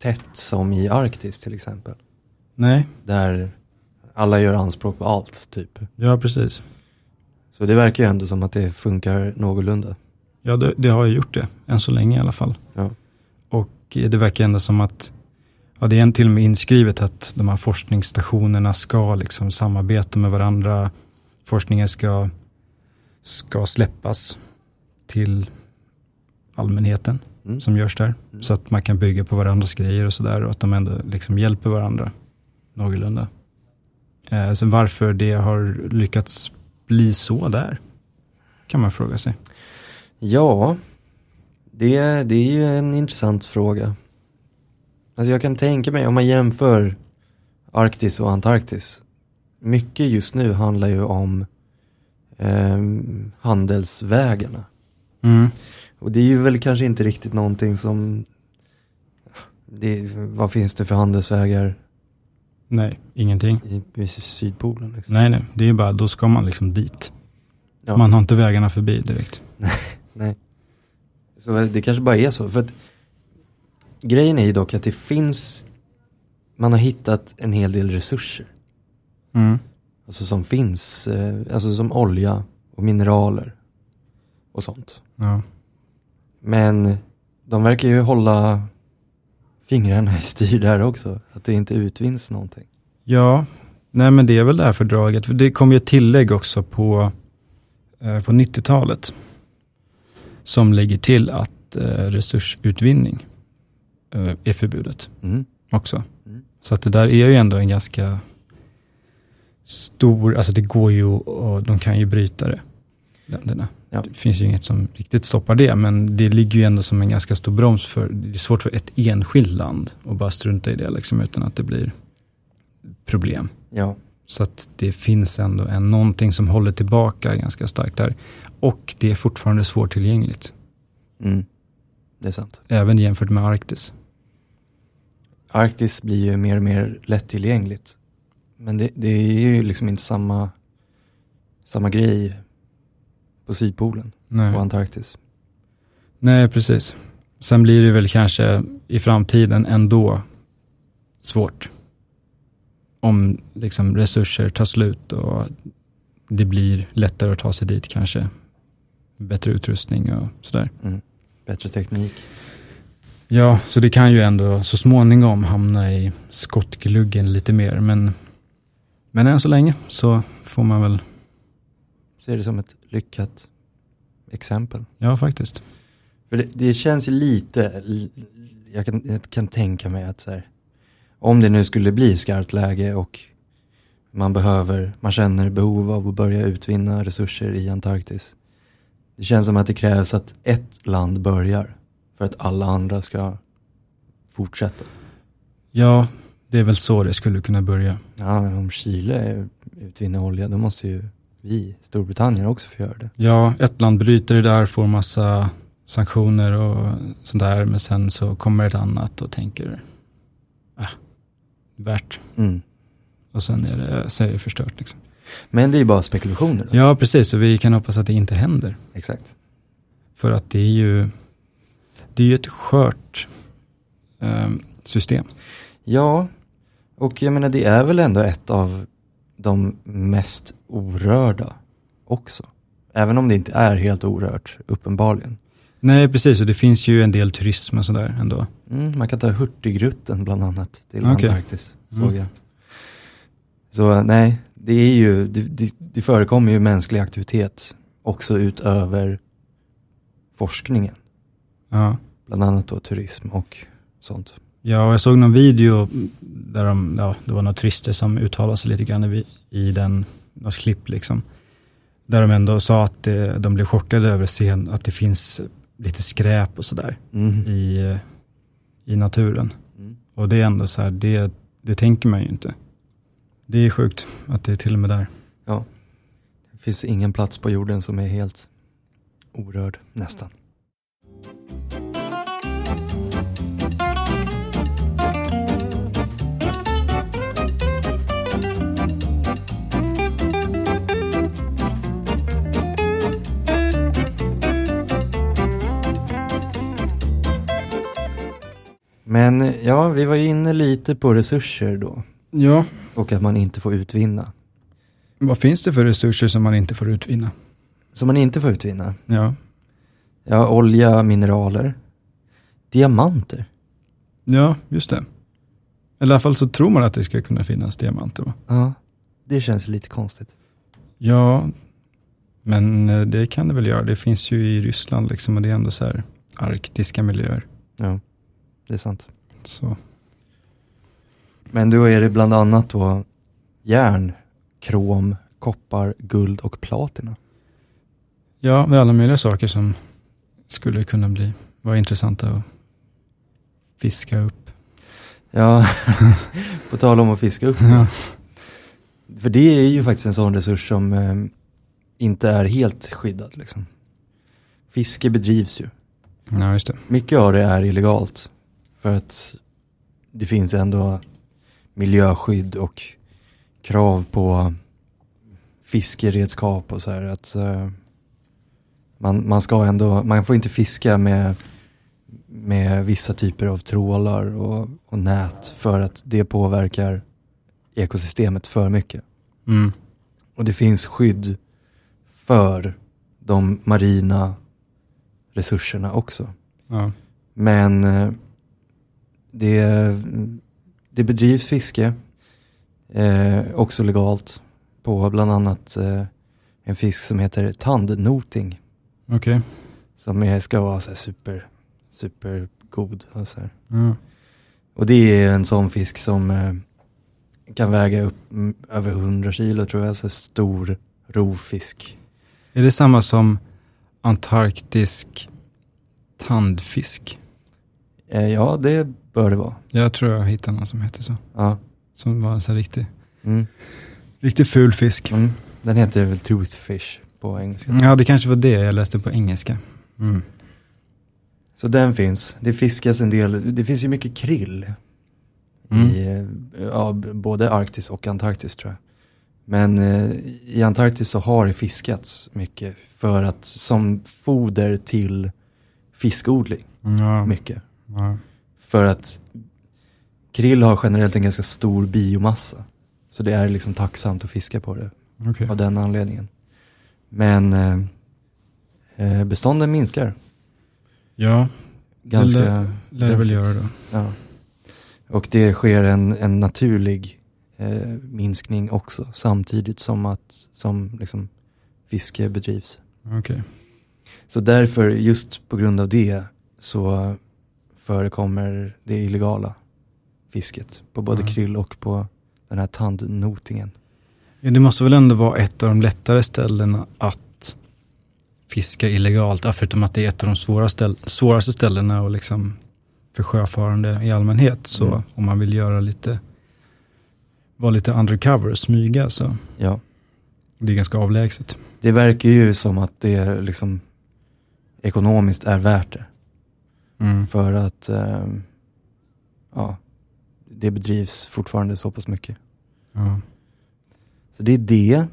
konflikttätt som i Arktis till exempel. Nej, Där alla gör anspråk på allt typ. ja precis. Så det verkar ju ändå som att det funkar någorlunda. Ja, det, det har ju gjort det, än så länge i alla fall. Ja. Och eh, det verkar ändå som att, ja det är en till och med inskrivet att de här forskningsstationerna ska liksom samarbeta med varandra. Forskningen ska, ska släppas till allmänheten Mm. som görs där. Mm. Så att man kan bygga på varandras grejer och sådär och att de ändå liksom hjälper varandra någorlunda. Eh, sen varför det har lyckats bli så där, kan man fråga sig. Ja, det, det är ju en intressant fråga. Alltså jag kan tänka mig om man jämför Arktis och Antarktis. Mycket just nu handlar ju om ehm, handelsvägarna. Mm. Och det är ju väl kanske inte riktigt någonting som, det, vad finns det för handelsvägar Nej, ingenting. i, i Sydpolen? Liksom? Nej, nej, det är ju bara, då ska man liksom dit. Ja. Man har inte vägarna förbi direkt. [laughs] Nej. Så det kanske bara är så. För att grejen är ju dock att det finns, man har hittat en hel del resurser. Mm. Alltså som finns, eh, alltså som olja och mineraler och sånt. Ja. Men de verkar ju hålla fingrarna i styr där också. Att det inte utvinns någonting. ja, nej men det är väl det här fördraget. För det kom ju ett tillägg också på, eh, på 90-talet. Som lägger till att eh, resursutvinning eh, är förbjudet Mm. också. Mm. Så att det där är ju ändå en ganska stor, alltså det går ju och de kan ju bryta det, länderna. Ja. Det finns ju inget som riktigt stoppar det, men det ligger ju ändå som en ganska stor broms för, det är svårt för ett enskilt land att bara strunta i det liksom, utan att det blir problem. Ja. Så att det finns ändå en, någonting som håller tillbaka ganska starkt där. Och det är fortfarande svårtillgängligt, Mm. Det är sant. även jämfört med Arktis. Arktis blir ju mer och mer lättillgängligt. Men det, det är ju liksom inte samma, samma grej på Sydpolen Nej. och Antarktis. Nej, precis. Sen blir det väl kanske i framtiden ändå svårt. Om liksom resurser tar slut och det blir lättare att ta sig dit kanske. Bättre utrustning och sådär. Bättre teknik. Ja, så det kan ju ändå så småningom hamna i skottgluggen lite mer. Men, men än så länge så får man väl, Ser det som ett lyckat exempel. ja faktiskt. För det, det känns ju lite, jag kan, jag kan tänka mig att så här, om det nu skulle bli skarpt läge och man behöver, man känner behov av att börja utvinna resurser i Antarktis. Det känns som att det krävs att ett land börjar för att alla andra ska fortsätta. Ja, det är väl så det skulle kunna börja. Ja, om Chile utvinner olja, då måste ju vi, Storbritannien, också få göra det. Ja, ett land bryter det där, får massa sanktioner och sådär, men sen så kommer ett annat och tänker, ah, värt. Mm. Och sen är det, så är det förstört liksom. Men det är ju bara spekulationer. Då. Ja, precis, och vi kan hoppas att det inte händer. Exakt. För att det är ju, det är ju ett skört eh, system. Ja, och jag menar det är väl ändå ett av de mest orörda också. Även om det inte är helt orört, uppenbarligen. Nej, precis, och det finns ju en del turism och sådär ändå. Mm, man kan ta Hurtigruten bland annat till Okej. Antarktis, såg Mm. jag. Så nej, det är ju, det, det, det förekommer ju mänsklig aktivitet också utöver forskningen. Ja. Bland annat då turism och sånt. Ja, jag såg någon video där de, ja, det var några turister som uttalade sig lite grann i, i den, något klipp liksom. Där de ändå sa att det, de blev chockade över se att det finns lite skräp och sådär Mm. i, i naturen. Mm. Och det är ändå så här, det, det tänker man ju inte. Det är sjukt att det är till och med där. Det finns ingen plats på jorden som är helt orörd, nästan. Men ja, vi var ju inne lite på resurser då Ja. och att man inte får utvinna. Vad finns det för resurser som man inte får utvinna? Som man inte får utvinna? Ja. Ja, olja, mineraler, diamanter. Ja, just det. Eller i alla fall så tror man att det ska kunna finnas diamanter va? Ja, det känns lite konstigt. Ja, men eh, det kan det väl göra. Det finns ju i Ryssland liksom och det är ändå så här arktiska miljöer. Ja, det är sant. Så. Men då är det bland annat då järn, krom, koppar, guld och platina. Ja, det är alla möjliga saker som skulle kunna bli, vara intressanta att fiska upp. Ja, [laughs] på tal om att fiska upp. Ja. För det är ju faktiskt en sån resurs som eh, inte är helt skyddad liksom. Fiske bedrivs ju. ja, just det. Mycket av det är illegalt. För att det finns ändå miljöskydd och krav på fiskeredskap och så här. Att, eh, man, man ska ändå, man får inte fiska med, med vissa typer av trålar och, och nät för att det påverkar ekosystemet för mycket. Mm. Och det finns skydd för de marina resurserna också. Ja. Men eh, det, det bedrivs fiske, eh, också legalt, på bland annat eh, en fisk som heter tandnoting. Okej. Som är, ska vara så super, super god. Och, så. Ja. och det är en sån fisk som eh, kan väga upp mm, över 100 kilo tror jag, så stor rovfisk. Är det samma som antarktisk tandfisk? Eh, ja, det bör det vara. Jag tror jag hittade någon som heter så. Ja. Som var en sån riktig, Mm. riktigt ful fisk. Mm. Den heter väl toothfish på engelska. Ja, det kanske var det jag läste på engelska. Mm. Så den finns. Det fiskas en del. Det finns ju mycket krill. Mm. I eh, ja, både Arktis och Antarktis tror jag. Men eh, i Antarktis så har det fiskats mycket för att som foder till fiskodling. Ja, Mycket. ja. För att krill har generellt en ganska stor biomassa. Så det är liksom tacksamt att fiska på det okej. av den anledningen. Men eh, eh, bestånden minskar Ja, ganska. lär- lär det väl göra då. Ja. Och det sker en, en naturlig eh, minskning också samtidigt som att som liksom fiske bedrivs. Okej. Så därför, just på grund av det, så förekommer det illegala fisket på både Mm. krill och på den här tandnotingen. Ja, det måste väl ändå vara ett av de lättare ställena att fiska illegalt, ja, förutom att det är ett av de svåra ställ svåraste ställena och liksom för sjöfarande i allmänhet. Så Mm. om man vill göra lite, vara lite undercover och smyga så Ja, det är ganska avlägset. det verkar ju som att det liksom ekonomiskt är värt det. Mm. För att ehm, ja, det bedrivs fortfarande så pass mycket. Ja. Så det är det.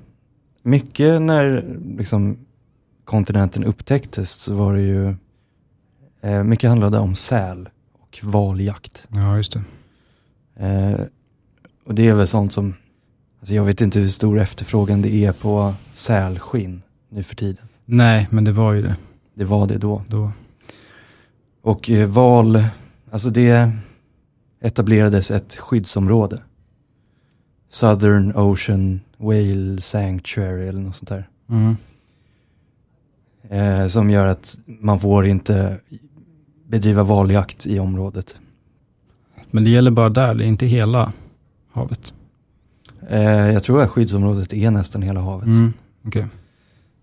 Mycket när liksom kontinenten upptäcktes så var det ju, eh, mycket handlade om säl och valjakt. ja, just det. Eh, och det är väl sånt som, alltså jag vet inte hur stor efterfrågan det är på sälskinn nu för tiden. Nej, men det var ju det Det var det då. då. Och eh, val, alltså det etablerades ett skyddsområde. Southern Ocean Whale Sanctuary eller något sånt där. Mm. Eh, som gör att man får inte bedriva valjakt i området. Men det gäller bara där, det är inte hela havet. Eh, jag tror att skyddsområdet är nästan hela havet. Mm. Okej.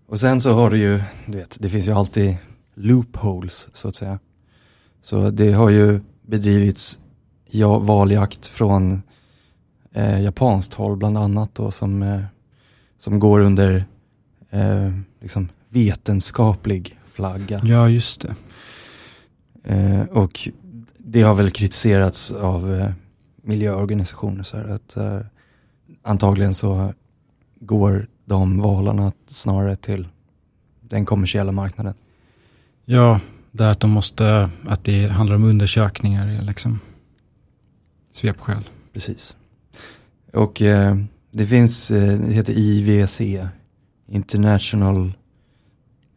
Och sen så har du ju, du vet, det finns ju alltid loopholes så att säga. Så det har ju bedrivits ja, valjakt från eh, japanskt håll bland annat då som, eh, som går under eh, liksom vetenskaplig flagga. Ja, just det. Eh, och det har väl kritiserats av eh, miljöorganisationer så här att eh, antagligen så går de valarna snarare till den kommersiella marknaden. Ja, det att de måste, att det handlar om undersökningar liksom svepskäl. Precis. Och eh, det finns, eh, det heter IWC, International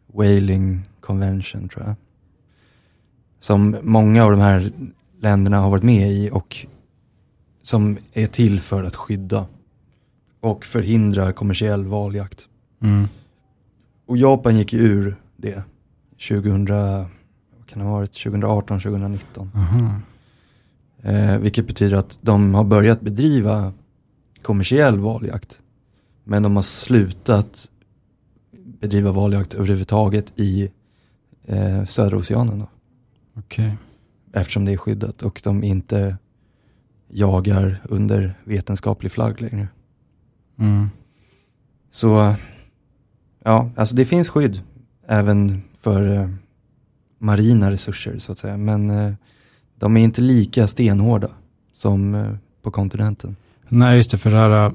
Whaling Convention tror jag. Som många av de här länderna har varit med i och som är till för att skydda och förhindra kommersiell valjakt. Mm. Och Japan gick ju ur det 2000, vad kan det ha varit, 2018, 2019. Aha. Eh, vilket betyder att de har börjat bedriva kommersiell valjakt. Men de har slutat bedriva valjakt överhuvudtaget i eh, södra oceanen då. Okej. Eftersom det är skyddat och de inte jagar under vetenskaplig flagg längre. Mm. Så ja, alltså det finns skydd även för eh, marina resurser så att säga. Men eh, de är inte lika stenhårda som eh, på kontinenten. Nej, just det, för det här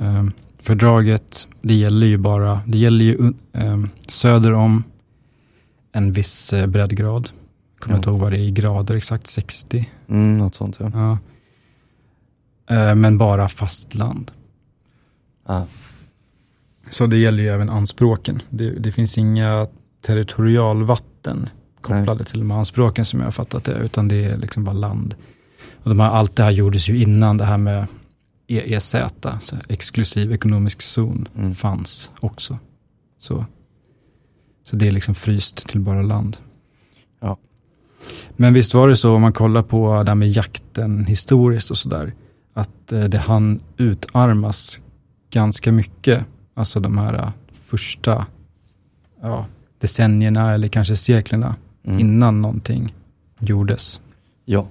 eh, fördraget, det gäller ju bara, det gäller ju eh, söder om en viss eh, breddgrad. Kommer Ja. inte ihåg vad det är i grader, exakt 60. Mm, något sånt ja. Ja. Eh, men bara fastland. Ah, Så det gäller ju även anspråken. Det, det finns inga territorialvatten kopplade till de här anspråken som jag har fattat det, utan det är liksom bara land. Och de här, allt det här gjordes ju innan det här med EEZ, så exklusiv ekonomisk zon, Mm. fanns också. Så, så det är liksom fryst till bara land. Ja. Men visst var det så, om man kollar på det här med jakten historiskt och sådär, att eh, det hann utarmas ganska mycket, alltså de här eh, första ja, decennierna eller kanske seklerna mm. innan någonting gjordes. Ja.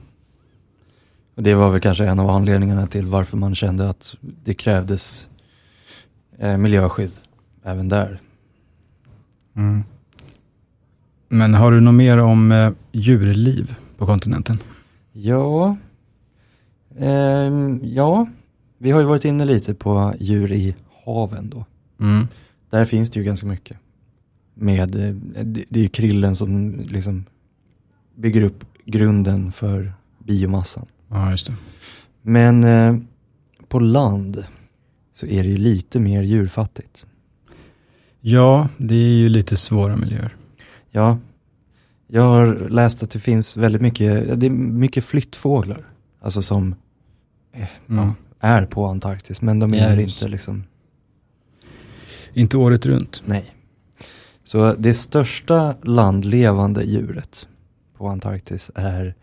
Och det var väl kanske en av anledningarna till varför man kände att det krävdes eh, miljöskydd även där. Mm. Men har du något mer om eh, djurliv på kontinenten? Ja, ehm, ja, vi har ju varit inne lite på djur i haven då. Mm. Där finns det ju ganska mycket. Med, eh, det, det är ju krillen som liksom bygger upp grunden för biomassan. Ja, just det. Men eh, på land så är det ju lite mer djurfattigt. Ja, det är ju lite svåra miljöer. Ja, jag har läst att det finns väldigt mycket, det är mycket flyttfåglar. Alltså som eh, Mm. är på Antarktis, men de är Just. inte liksom, Inte året runt. nej. Så det största landlevande djuret på Antarktis är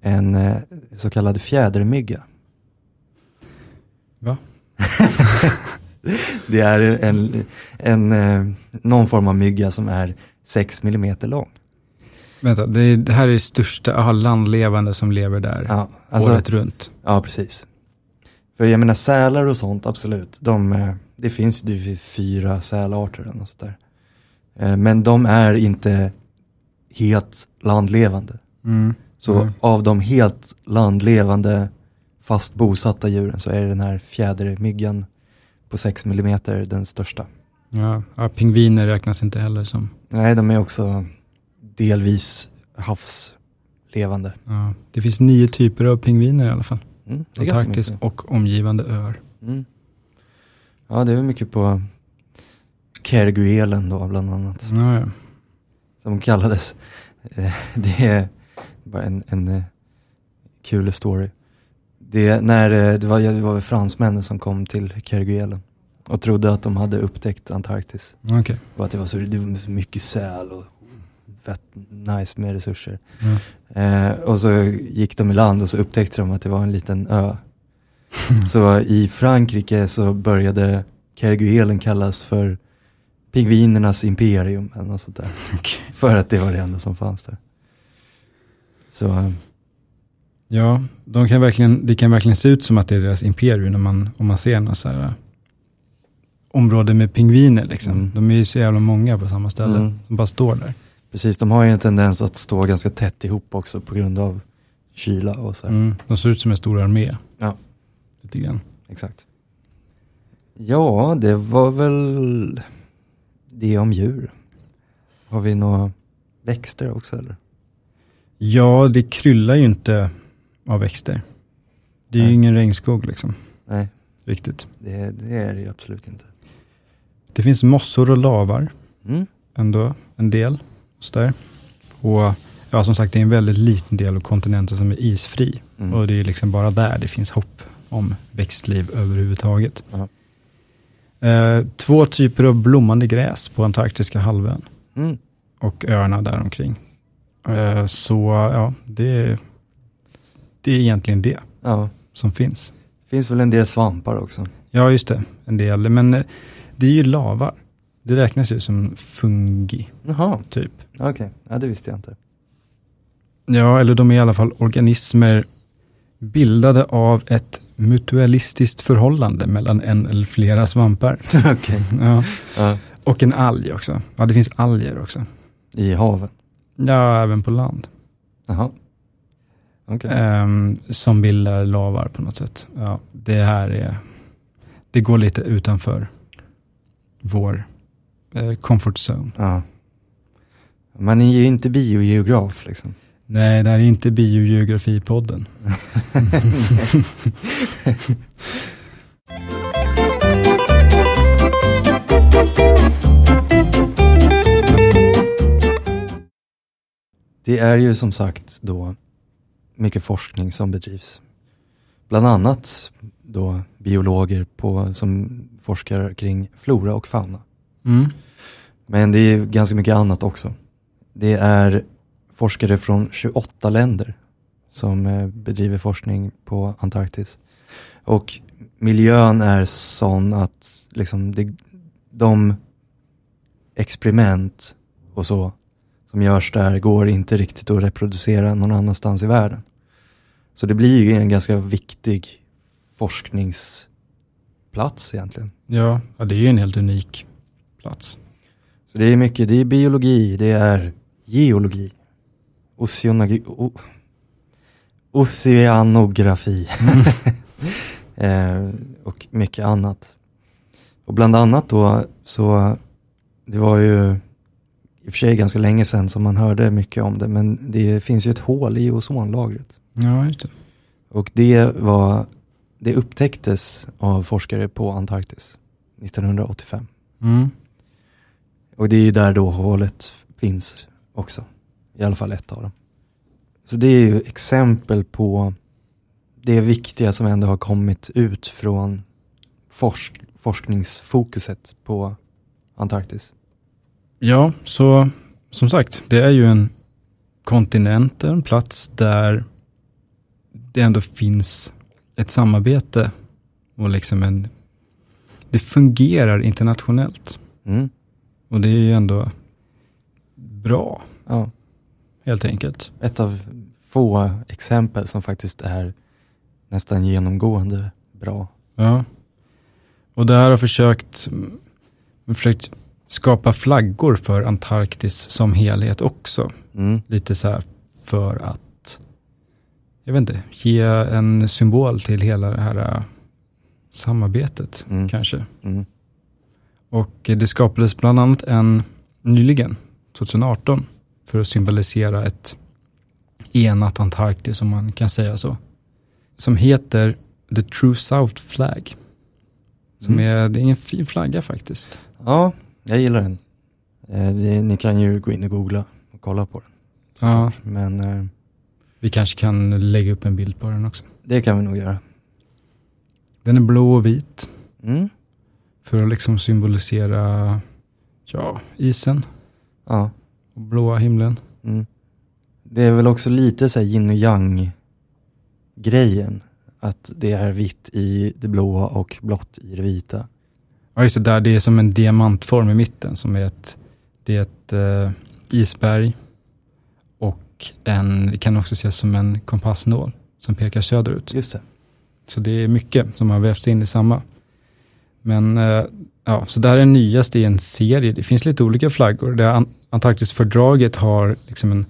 en eh, så kallad fjädermygga. Va? [laughs] det är en, en, eh, någon form av mygga som är 6 millimeter lång. Vänta, det, är, det här är det största aha, landlevande som lever där Ja, alltså, året runt. Ja, precis. För jag menar sälar och sånt, absolut. De, eh, det finns ju fyra sälarter eller något sånt där. Eh, Men de är inte helt landlevande. Mm. Så Mm. av de helt landlevande fast bosatta djuren så är den här fjädermyggan på 6 millimeter den största. Ja, ja, pingviner räknas inte heller som. Nej, de är också delvis havslevande. Ja. Det finns nio typer av pingviner i alla fall. Mm, Antarktis och omgivande öar. Mm. Ja, det är väl mycket på Kerguelen då bland annat. Ja. Som kallades. Eh, [laughs] Det är bara en, en eh, kul story. Det, är när, eh, det, var, det var fransmännen som kom till Kerguelen och trodde att de hade upptäckt Antarktis. Okej. Och att det var så, det var mycket säl och fett nice med resurser. Ja. Eh, och så gick de i land och så upptäckte de att det var en liten ö. [laughs] Så i Frankrike så började Kerguelen kallas för pingvinernas imperium eller något sånt där. [laughs] Okej. För att det var det enda som fanns där. Så eh, Ja, de kan verkligen, det kan verkligen se ut som att det är deras imperium när man, om man ser något så här äh, område med pingviner liksom. Mm. De är ju så jävla många på samma ställe. Mm. som bara står där. precis, de har ju en tendens att stå ganska tätt ihop också på grund av kyla och så. Mm. De ser ut som en stor armé. Ja. Lite grann. Exakt. Ja, det var väl det om djur. Har vi några växter också eller? Ja, det kryllar ju inte av växter. Det är ju Nej. ingen regnskog liksom. Nej, Riktigt. det, det är det ju absolut inte. Det finns mossor och lavar Mm. ändå, en del. Så där. Och ja, som sagt, det är en väldigt liten del av kontinenten som är isfri. Mm. Och det är liksom bara där det finns hopp om växtliv överhuvudtaget. Ja. Eh, två typer av blommande gräs på Antarktiska halvön Mm. och öarna däromkring. Eh, så ja, det, det är egentligen det Ja, som finns. finns väl en del svampar också. Ja, just det, en del. Men eh, det är ju lavar. Det räknas ju som fungi, Jaha, typ. okej. Ja, det visste jag inte. Ja, eller de är i alla fall organismer bildade av ett mutualistiskt förhållande mellan en eller flera svampar. [laughs] okej. Ja. Ja. Och en alg också. Ja, det finns alger också. I haven. Ja, även på land. Jaha. Okej. Ehm, som bildar lavar på något sätt. Ja, det här är, det går lite utanför vår eh, comfort zone. Ja. Man är ju inte biogeograf liksom. Nej, det här är inte biogeografipodden. Det är ju som sagt då mycket forskning som bedrivs. Bland annat då biologer på, som forskar kring flora och fauna. Mm. Men det är ganska mycket annat också. Det är forskare från 28 länder som eh, bedriver forskning på Antarktis. Och miljön är sån att liksom det, de experiment och så som görs där går inte riktigt att reproducera någon annanstans i världen. Så det blir ju en ganska viktig forskningsplats egentligen. Ja, ja, det är ju en helt unik plats. Så det är mycket, det är biologi, det är geologi, oceanogi, o, oceanografi [laughs] eh, och mycket annat. Och bland annat då så, det var ju i och för sig ganska länge sedan som man hörde mycket om det, men det finns ju ett hål i ozonlagret. Ja, just det. Och det var, det upptäcktes av forskare på Antarktis 1985. Mm. Och det är ju där då hålet finns också. I alla fall ett av dem. Så det är ju exempel på det viktiga som ändå har kommit ut från forsk forskningsfokuset på Antarktis. Ja, så som sagt, det är ju en kontinent, en plats där det ändå finns ett samarbete och liksom en, det fungerar internationellt. Mm. Och det är ju ändå bra, Ja, helt enkelt. ett av få exempel som faktiskt är nästan genomgående bra. Ja. Och där har försökt, mm, försökt skapa flaggor för Antarktis som helhet också. Mm. Lite så här för att, jag vet inte, ge en symbol till hela det här äh, samarbetet Mm. kanske. Mm. Och det skapades bland annat en nyligen, 2018, för att symbolisera ett enat Antarktis, om man kan säga så. Som heter The True South Flag. Som Mm. är, det är en fin flagga faktiskt. Ja, jag gillar den. Eh, det, ni kan ju gå in och googla och kolla på den. Ja, Men eh, vi kanske kan lägga upp en bild på den också. det kan vi nog göra. Den är blå och vit Mm. för att liksom symbolisera ja, isen Ja. Och blåa himlen. Mm. Det är väl också lite så här yin och yang grejen. Att det är vitt i det blåa och blått i det vita. Ja, just det där, det är som en diamantform i mitten som är ett, det är ett eh, isberg och en, det kan också ses som en kompassnål som pekar söderut. Just det. Så det är mycket som har vävts in i samma. Men eh, ja, så det här är den nyaste i en serie. Det finns lite olika flaggor. Det An- Antarktisfördraget har liksom en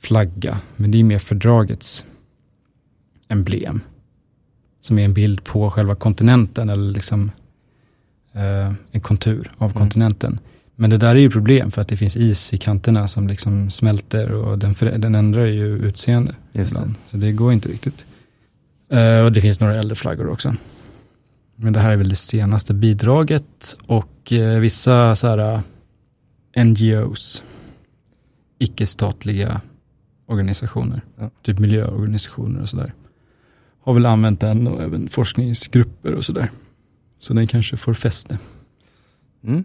flagga, men det är mer fördragets emblem. Som är en bild på själva kontinenten eller liksom eh, en kontur av Mm. kontinenten. Men det där är ju problem för att det finns is i kanterna som liksom smälter och den, den ändrar ju utseende. Just det. Så det går inte riktigt. Eh, och det finns några äldre flaggor också. Men det här är väl det senaste bidraget och eh, vissa så här eh, NGOs, icke-statliga organisationer, Ja. typ miljöorganisationer och sådär, har väl använt den och även forskningsgrupper och sådär. Så den kanske får fäste. Mm.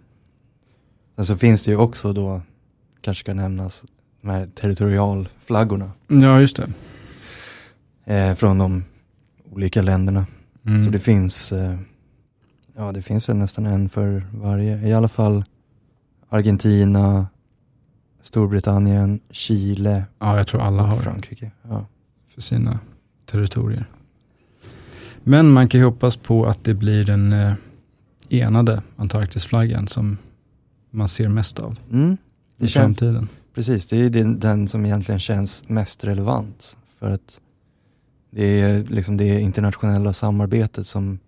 Sen så finns det ju också då, kanske ska nämnas, de här territorialflaggorna Ja, just det. eh, från de olika länderna. Mm. Så det finns, eh, ja det finns väl nästan en för varje. I alla fall Argentina, Storbritannien, Chile Ja, jag tror alla har Frankrike. Ja. för sina territorier. Men man kan ju hoppas på att det blir den eh, enade Antarktisflaggan som man ser mest av Mm. I känns, framtiden. precis, det är den, den som egentligen känns mest relevant. För att det är liksom det internationella samarbetet som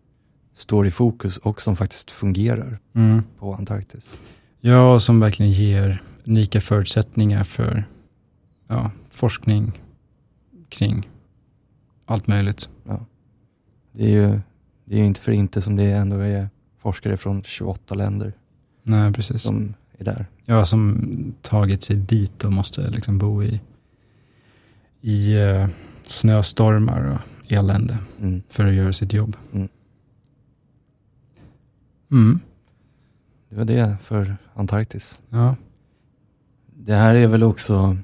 står i fokus och som faktiskt fungerar Mm. på Antarktis. Ja, och som verkligen ger unika förutsättningar för ja, forskning kring allt möjligt. Det är ju det är inte för inte som det ändå är forskare från 28 länder Nej, precis. som är där. Ja, som tagit sig dit och måste liksom bo i, i eh, snöstormar och elände Mm. för att göra sitt jobb. Mm. Mm. Det var det för Antarktis. Ja. Det här är väl också,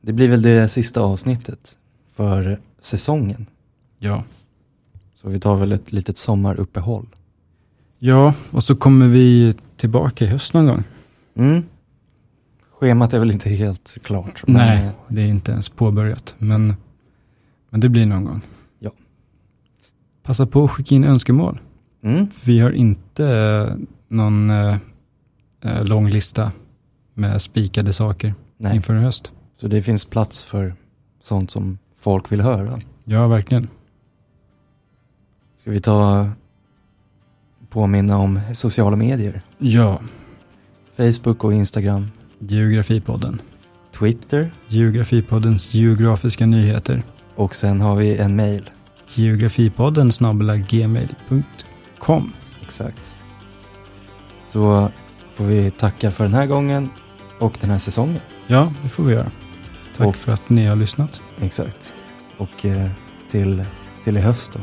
det blir väl det sista avsnittet för säsongen. ja. Så vi tar väl ett litet sommaruppehåll. Ja, och så kommer vi tillbaka i höst någon gång. Mm. Schemat är väl inte helt klart. Nej, det är inte ens påbörjat, men, men det blir någon gång. Ja. Passa på att skicka in önskemål. Mm. Vi har inte eh, någon eh, eh, lång lista med spikade saker Nej, inför i höst. så det finns plats för sånt som folk vill höra. Ja, verkligen. Ska vi ta påminna om sociala medier. Ja, Facebook och Instagram. Geografipodden. Twitter. Geografipoddens geografiska nyheter. Och sen har vi en mail. Geografipodden gmail.com. Exakt. Så får vi tacka för den här gången och den här säsongen. Ja, det får vi göra. Tack Och- för att ni har lyssnat. Exakt. Och eh, till, till i höst då.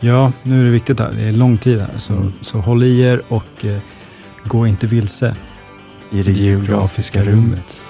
Ja, nu är det viktigt här. Det är lång tid här. Så, Mm. så håll i er och eh, gå inte vilse. I det geografiska rummet.